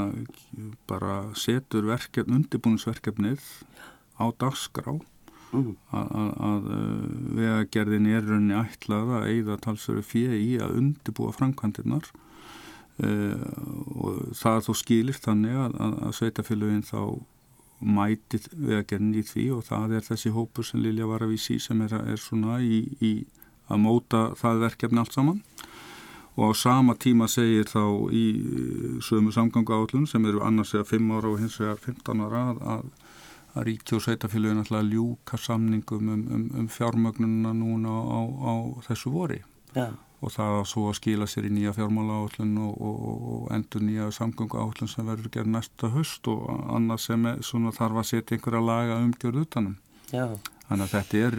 bara setur verkefn, undirbúinsverkefnið á dagskrá mm. að, að, að eh, vegagerðin er rauninni ætlað að eigða talsveru í að undirbúa framkvæmdirnar og það þó skilir þannig að, að sveitafélagin þá mæti vegagerðin í því og það er þessi hópur sem Lilja var að vísi sem er, er svona í, í að móta það verkefni allt saman og á sama tíma segir þá í eh, sömu samgangu áallun sem eru annars eða 5 ára og hins vegar 15 ára að, að, að ríki og sveitafélagin alltaf ljúka samningum um, um, um fjármögnuna núna á, á þessu vori ja. Og það að svo að skila sér í nýja fjármála áallun og, og, og endur nýja samgangu áallun sem verður gerð næsta höst og annars sem er, svona, þarf að setja einhverja laga umgjörð utanum. Já. Þannig að þetta er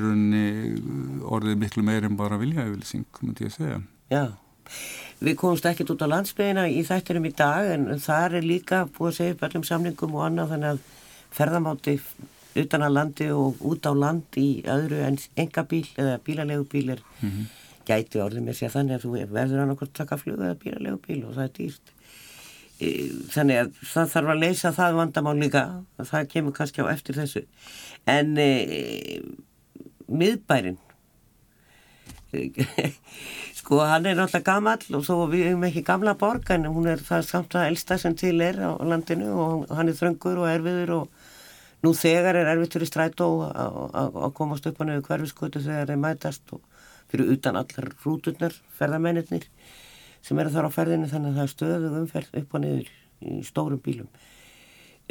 orðið miklu meirinn bara viljaauðvilsing, myndi ég segja. Já. Við komumst ekkert út á landsbyðina í þættinum í dag en þar er líka búið að segja upp öllum samlingum og annað þannig að ferðamáti utan að landi og út á land í öðru en engabíl eða bílalegu er mm -hmm. Gæti orðið með sér þannig að þú verður að nokkur taka flug eða bílalegu bíl og það er dýrt. E, þannig að það þarf að leysa það vandamál líka og það kemur kannski á eftir þessu. En e, miðbærin [LAUGHS] Sko hann er náttúrulega gammal og þó við hefum ekki gamla borg en hún er það samt að elsta sem til er á landinu og hann er þröngur og erfiður og nú þegar er erfiður í strætó að komast upp á nefnu hverfiskötu þegar þeir mætast og fyrir utan allar rúturnar, ferðamennir sem eru þar á ferðinu þannig að það stöðu umferð upp og niður í stórum bílum.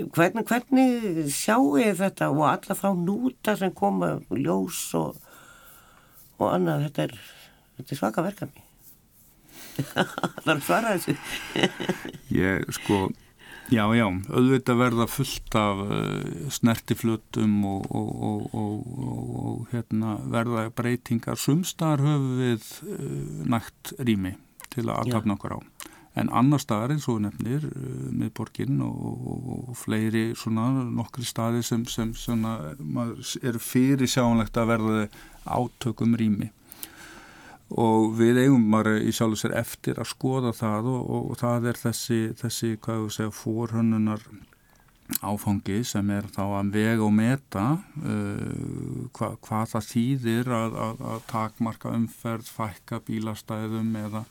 Hvernig, hvernig sjáu ég þetta og alla þá núta sem koma ljós og, og annað? Þetta er þetta er svaka verkefni. [LAUGHS] Það er svara þessu. Ég sko já já, auðvitað verða fullt af uh, snertiflutum og, og, og, og hérna, verða breytingar. Sumstar höfu við uh, nægt rými til að aðtapna okkur á. En annar staðar eins og nefnir uh, miðborginn og fleiri svona nokkri staði sem, sem svona, er fyrir sjánlegt að verða átökum rými og við eigum bara í sjálf og sér eftir að skoða það og, og, og það er þessi, þessi hvað við segja, fórhönnunar áfangi sem er þá að vega og meta uh, hva, hvað það þýðir að, að, að takmarka umferð, fækka bílastæðum eða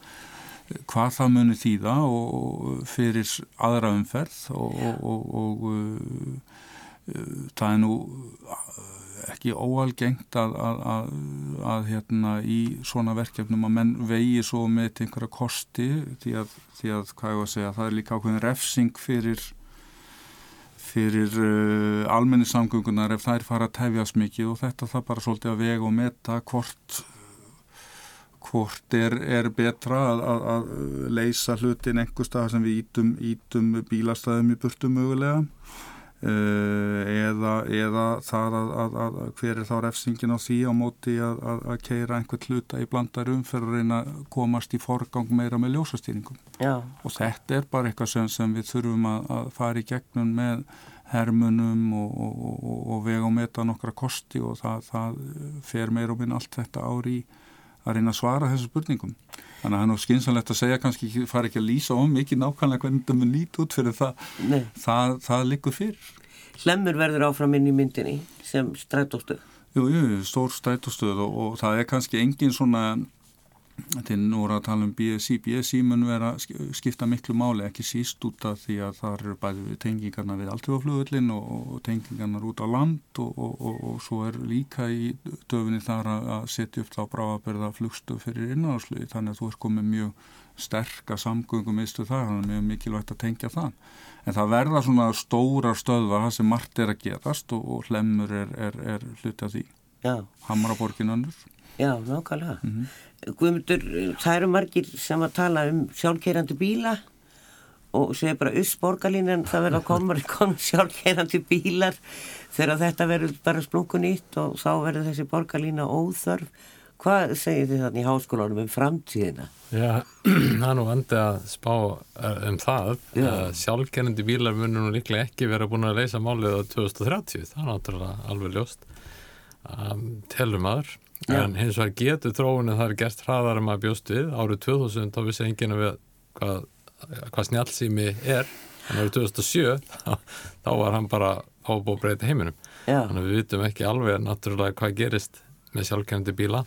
hvað það muni þýða og fyrir aðra umferð og, og uh, uh, það er nú ekki óalgengt að, að, að, að hérna í svona verkefnum að menn vegi svo með einhverja kosti því að, því að hvað ég var að segja, það er líka ákveðin refsing fyrir fyrir uh, almennissamgöngunar ef þær fara að tefjast mikið og þetta það bara svolítið að vega og meta hvort hvort er, er betra að, leysa hlutin einhver stað sem við ítum, ítum bílastæðum í burtu mögulega eða, eða það að, að, að hver er þá refsingin á því á móti að, að keira einhvern hluta í blandar umferð og reyna að komast í forgang meira með ljósastýringum Já. og þetta er bara eitthvað sem, sem við þurfum að fara í gegnum með hermunum og, og, og, og vega og meta nokkra kosti og það, það fer meira og minn allt þetta ári að reyna að svara þessu spurningum þannig að það er nú skynsanlegt að segja kannski fara ekki að lýsa om mikið nákvæmlega hvernig það mun lít út fyrir það. Það, það likur fyrir. Hlemur verður áfram inn í myndinni sem strætóstöð Jú, jú, stór strætóstöð og, og það er kannski engin svona nú er að tala um BSI BSI mun vera skipta miklu máli ekki síst út af því að það eru bæði við tengingarna við alltöfaflugvöldin og, og tengingarna út á land og, og, og svo er líka í döfinni þar að setja upp þá bráðaberða flugstöf fyrir innanásluði þannig að þú er komið mjög sterka samgöngum mistu það, þannig að mjög mikilvægt að tengja það. En það verða svona stóra stöðvar það sem margt er að gerast og hlemur er, er, er hluti af því. Hamaraborgin önnur Já, nákvæmlega. Mm -hmm. Guðmundur, það eru margir sem að tala um sjálfkeirandi bíla og segja bara uss borgarlínan, það verður að koma, koma [LAUGHS] sjálfkeirandi bílar þegar þetta verður bara splungun ítt og þá verður þessi borgarlína óþörf. Hvað segir þið þannig í háskólanum um framtíðina? Já, [CLEARS THROAT] það er nú vandi að spá eh, um það. Sjálfkeirandi bílar munur nú líklega ekki vera búin að leysa málið á 2030, það er náttúrulega alveg ljóst. Um, telum aður. En hins vegar getur þróunin það er gert hraðar en maður bjóst við. Árið 2000 þá vissi enginn að við hvað, hvað snjálfsými er. En árið 2007 þá, þá var hann bara ábúið að breyta heiminum. Já. þannig að við vitum ekki alveg náttúrulega hvað gerist með sjálfkefndi bíla.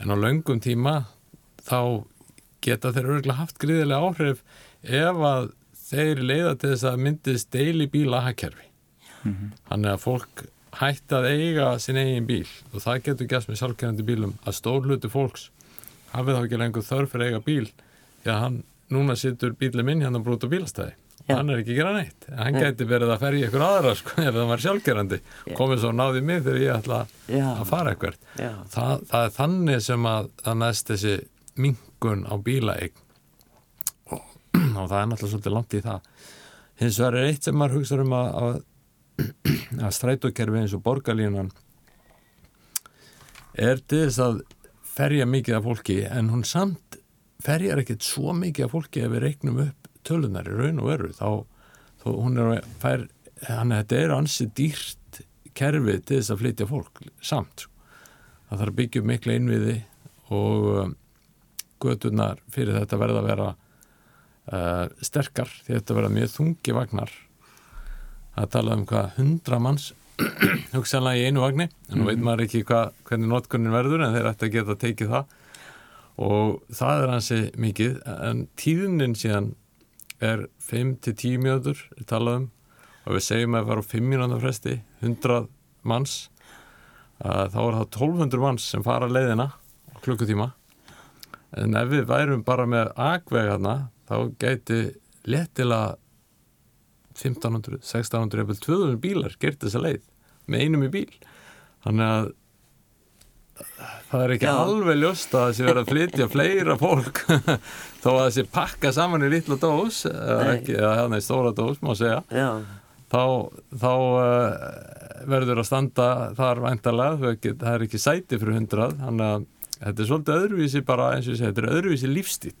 En á laungum tíma þá geta þeir örgulega haft gríðilega áhrif ef að þeir leiða til þess að myndist deili bíla hagkerfi mm -hmm. þannig að fólk hætti að eiga sin eigin bíl og það getur gæst með sjálfkærandi bílum að stór hluti fólks hafið þá ekki lengur þörf fyrir að eiga bíl því að hann, núna sittur bílið minn hérna brútt á bílastæði. Já. hann er ekki að gera neitt. Hann Já. geti verið að ferja ykkur aðra sko [LAUGHS] ef það var sjálfkærandi komið svo náðið mig þegar ég ætla Já. að fara eitthvað það, það er þannig sem að það næst þessi mingun á bílaeign. Og, [CLEARS THROAT] og það er náttúrulega svolítið langt í það. Hins vegar er eitt sem maður hugsa um að, að að strætókerfi eins og borgarlínan er til þess að ferja mikið af fólki en hún samt ferjar ekkert svo mikið af fólki ef við reiknum upp tölunar í raun og veru. Þá, þá hún er að fær hann er þetta er ansi dýrt kerfi til þess að flytja fólk samt það þarf að byggja upp miklu einviði og um, götunar fyrir þetta verða að vera uh, sterkar því þetta verða mjög þungi vagnar að tala um hvað hundra manns [CLEARS THROAT] hugsanlega í einu vagnni en nú veit mhm. maður ekki hva, hvernig notkunnin verður en þeir ætti að geta tekið það. Og það er hansi mikið en tíðunin síðan er 5-10 mjöður talað um. Og við segjum að það var á 5 mínúna fresti 100 manns. Þá er það 1200 manns sem fara leiðina klukkutíma. En ef við værum bara með agvegarna þá gæti letilega 1500, 1600 eða 2000 bílar gert þessa leið með einum í bíl þannig að það er ekki Já. alveg ljóst að það sé verið að flytja fleira fólk [LAUGHS] þó að það sé pakka saman í litla dós eða ekki, eða hérna í stóra dós má segja Já. þá, þá uh, verður að standa þar væntalega, það er ekki sæti fyrir hundrað, þannig að þetta er svolítið öðruvísi bara eins og ég segi, þetta er öðruvísi lífstíl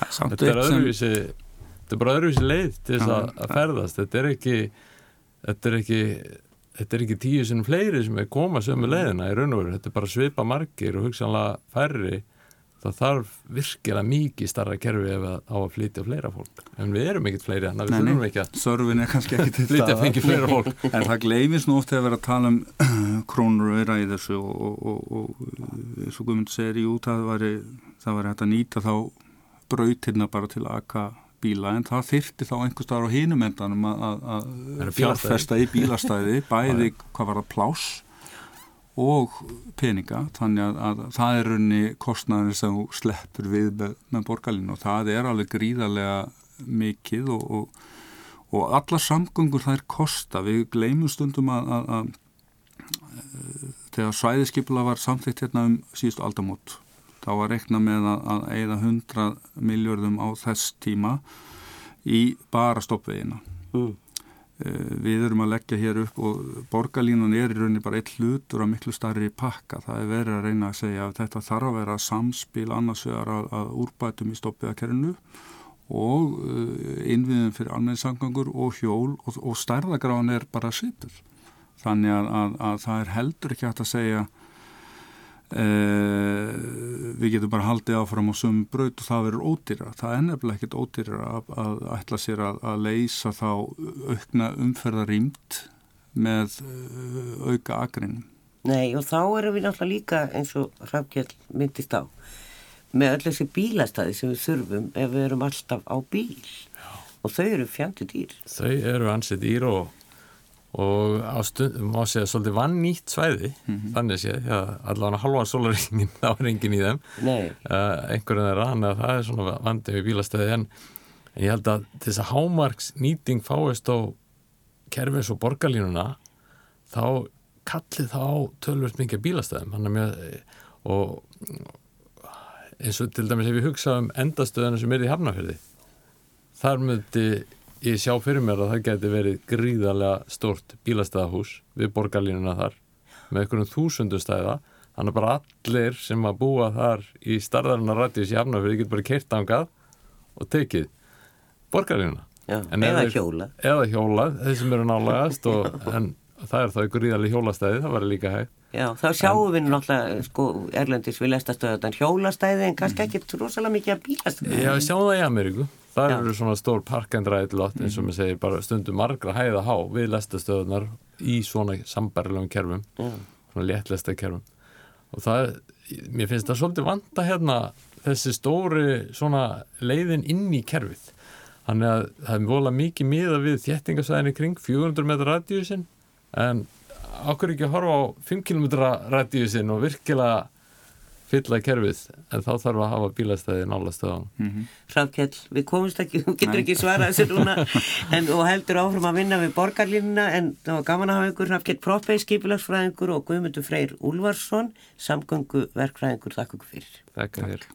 þetta er öðruvísi sem þetta er bara öðruvísi leið til þess að, að ferðast. Þetta er ekki þetta er ekki, þetta er ekki tíu sinum fleiri sem er koma sömu leiðina í raun og veru, þetta er bara svipa margir og hugsanlega færri. Það þarf virkilega mikið starra kerfi ef að á að flytja fleira fólk. En við erum ekkert fleiri en við þurfum ekki að Sörfin er kannski ekki til það flytja fengið fleira fólk. [LAUGHS] En það gleifis nú oft að vera að tala um [CLEARS THROAT] krónur og vera í þessu og, og, og eins og Guðmund segir jú það var að nýta þá brautirna bara til að akka bíla en það þyrti þá einhver staðar á hinum endanum að fjárfesta í bílastæði [LAUGHS] bæði hvað var það plás og peninga þannig að, að það er raunni kostnæðin sem sleppur við með, með borgarlinu og það er alveg gríðarlega mikið og, og, og alla samgöngur er kosta. Við gleymum stundum að, að, að þegar svæðiskipla var samþygt hérna um síðustu aldamót þá var rekna með að, að eigða 100 miljörðum á þess tíma í bara stoppvegina. Mm. uh, við erum að leggja hér upp og borgarlínan er í rauninni bara eitt hlutur af miklu starri pakka, það er verið að reyna að segja að þetta þarf að vera samspil annars vegar að, að úrbætum í stoppvegakerinu og uh, innviðin fyrir almenningssangangur og hjól og, og stærðagráðan er bara svipur þannig að, að það er heldur ekki hægt að segja Uh, við getum bara haldið áfram á sömum braut og það verður ódýra það er nefnilega ekkert ódýra að, að ætla sér að, að leysa þá aukna umferðarýmt með uh, auka agrinn Nei og þá erum við náttúrulega líka eins og Rafgjell myndist á með öll þessi bílastæði sem við þurfum ef við erum alltaf á bíl Já. og þau eru fjandi dýr. Þau eru ansið dýr og, og á stundum má segja svolítið vannýtt svæði, mm -hmm. þannig séð, ja, allavega halvan solaringin, [LAUGHS] þá er engin í þeim, uh, einhverjum er rann að það er svona vandið við bílastæði en, en ég held að þess að hámarks nýting fáist á kerfins og borgarlínuna þá kallið þá tölvöld mikið bílastæðum og eins og til dæmis ef ég hugsa um endastöðuna sem er í Hafnarfjörði þar myndi ég sjá fyrir mér að það geti verið gríðarlega stort bílastæðahús við borgarlínuna þar með einhverjum þúsundu stæða. Þannig bara allir sem að búa þar í starðarinn að rættjus í Hafnarfjörði getur bara keirt ángað og tekið borgarlínuna. Eða hjólað. eða hjólað, þeir sem eru nálegast en það er þá einhver ríðarlega hjólastæði, það var líka hægt. Já, þá sjáum við náttúrulega sko, erlendis við lestastöðan hjólastæði en kannski ekki rosalega mikið að bílastæði Já, við sjáum það í Ameríku það eru svona stór parkendræðilott eins og maður segir bara stundum margra hæða há við lestastöðunar í svona sambarilegum kerfum Já. svona léttlesta kerfum og það, mér finnst það svolítið vanda hérna þessi stóri svona leiðin inn í kerfið. Þannig að það er volað mikið miða við þjettingasæðinni kring 400 metrar radíusin en okkur ekki að horfa á 5 km radíusin og virkilega fylla kerfið en þá þarf að hafa bílastæði nála stöðan mm -hmm. Hrafkjell, við komumst ekki, þú getur Nei. ekki svarað þessu núna. En þú heldur áfram að vinna við borgarlínuna en það var gaman að hafa ykkur Hrafkjell Proppei, skipilagsfræðingur og Guðmundur Freyr Úlvarsson samgöngu verkfræðingur, þakk ykkur fyrir. Þakk fyrir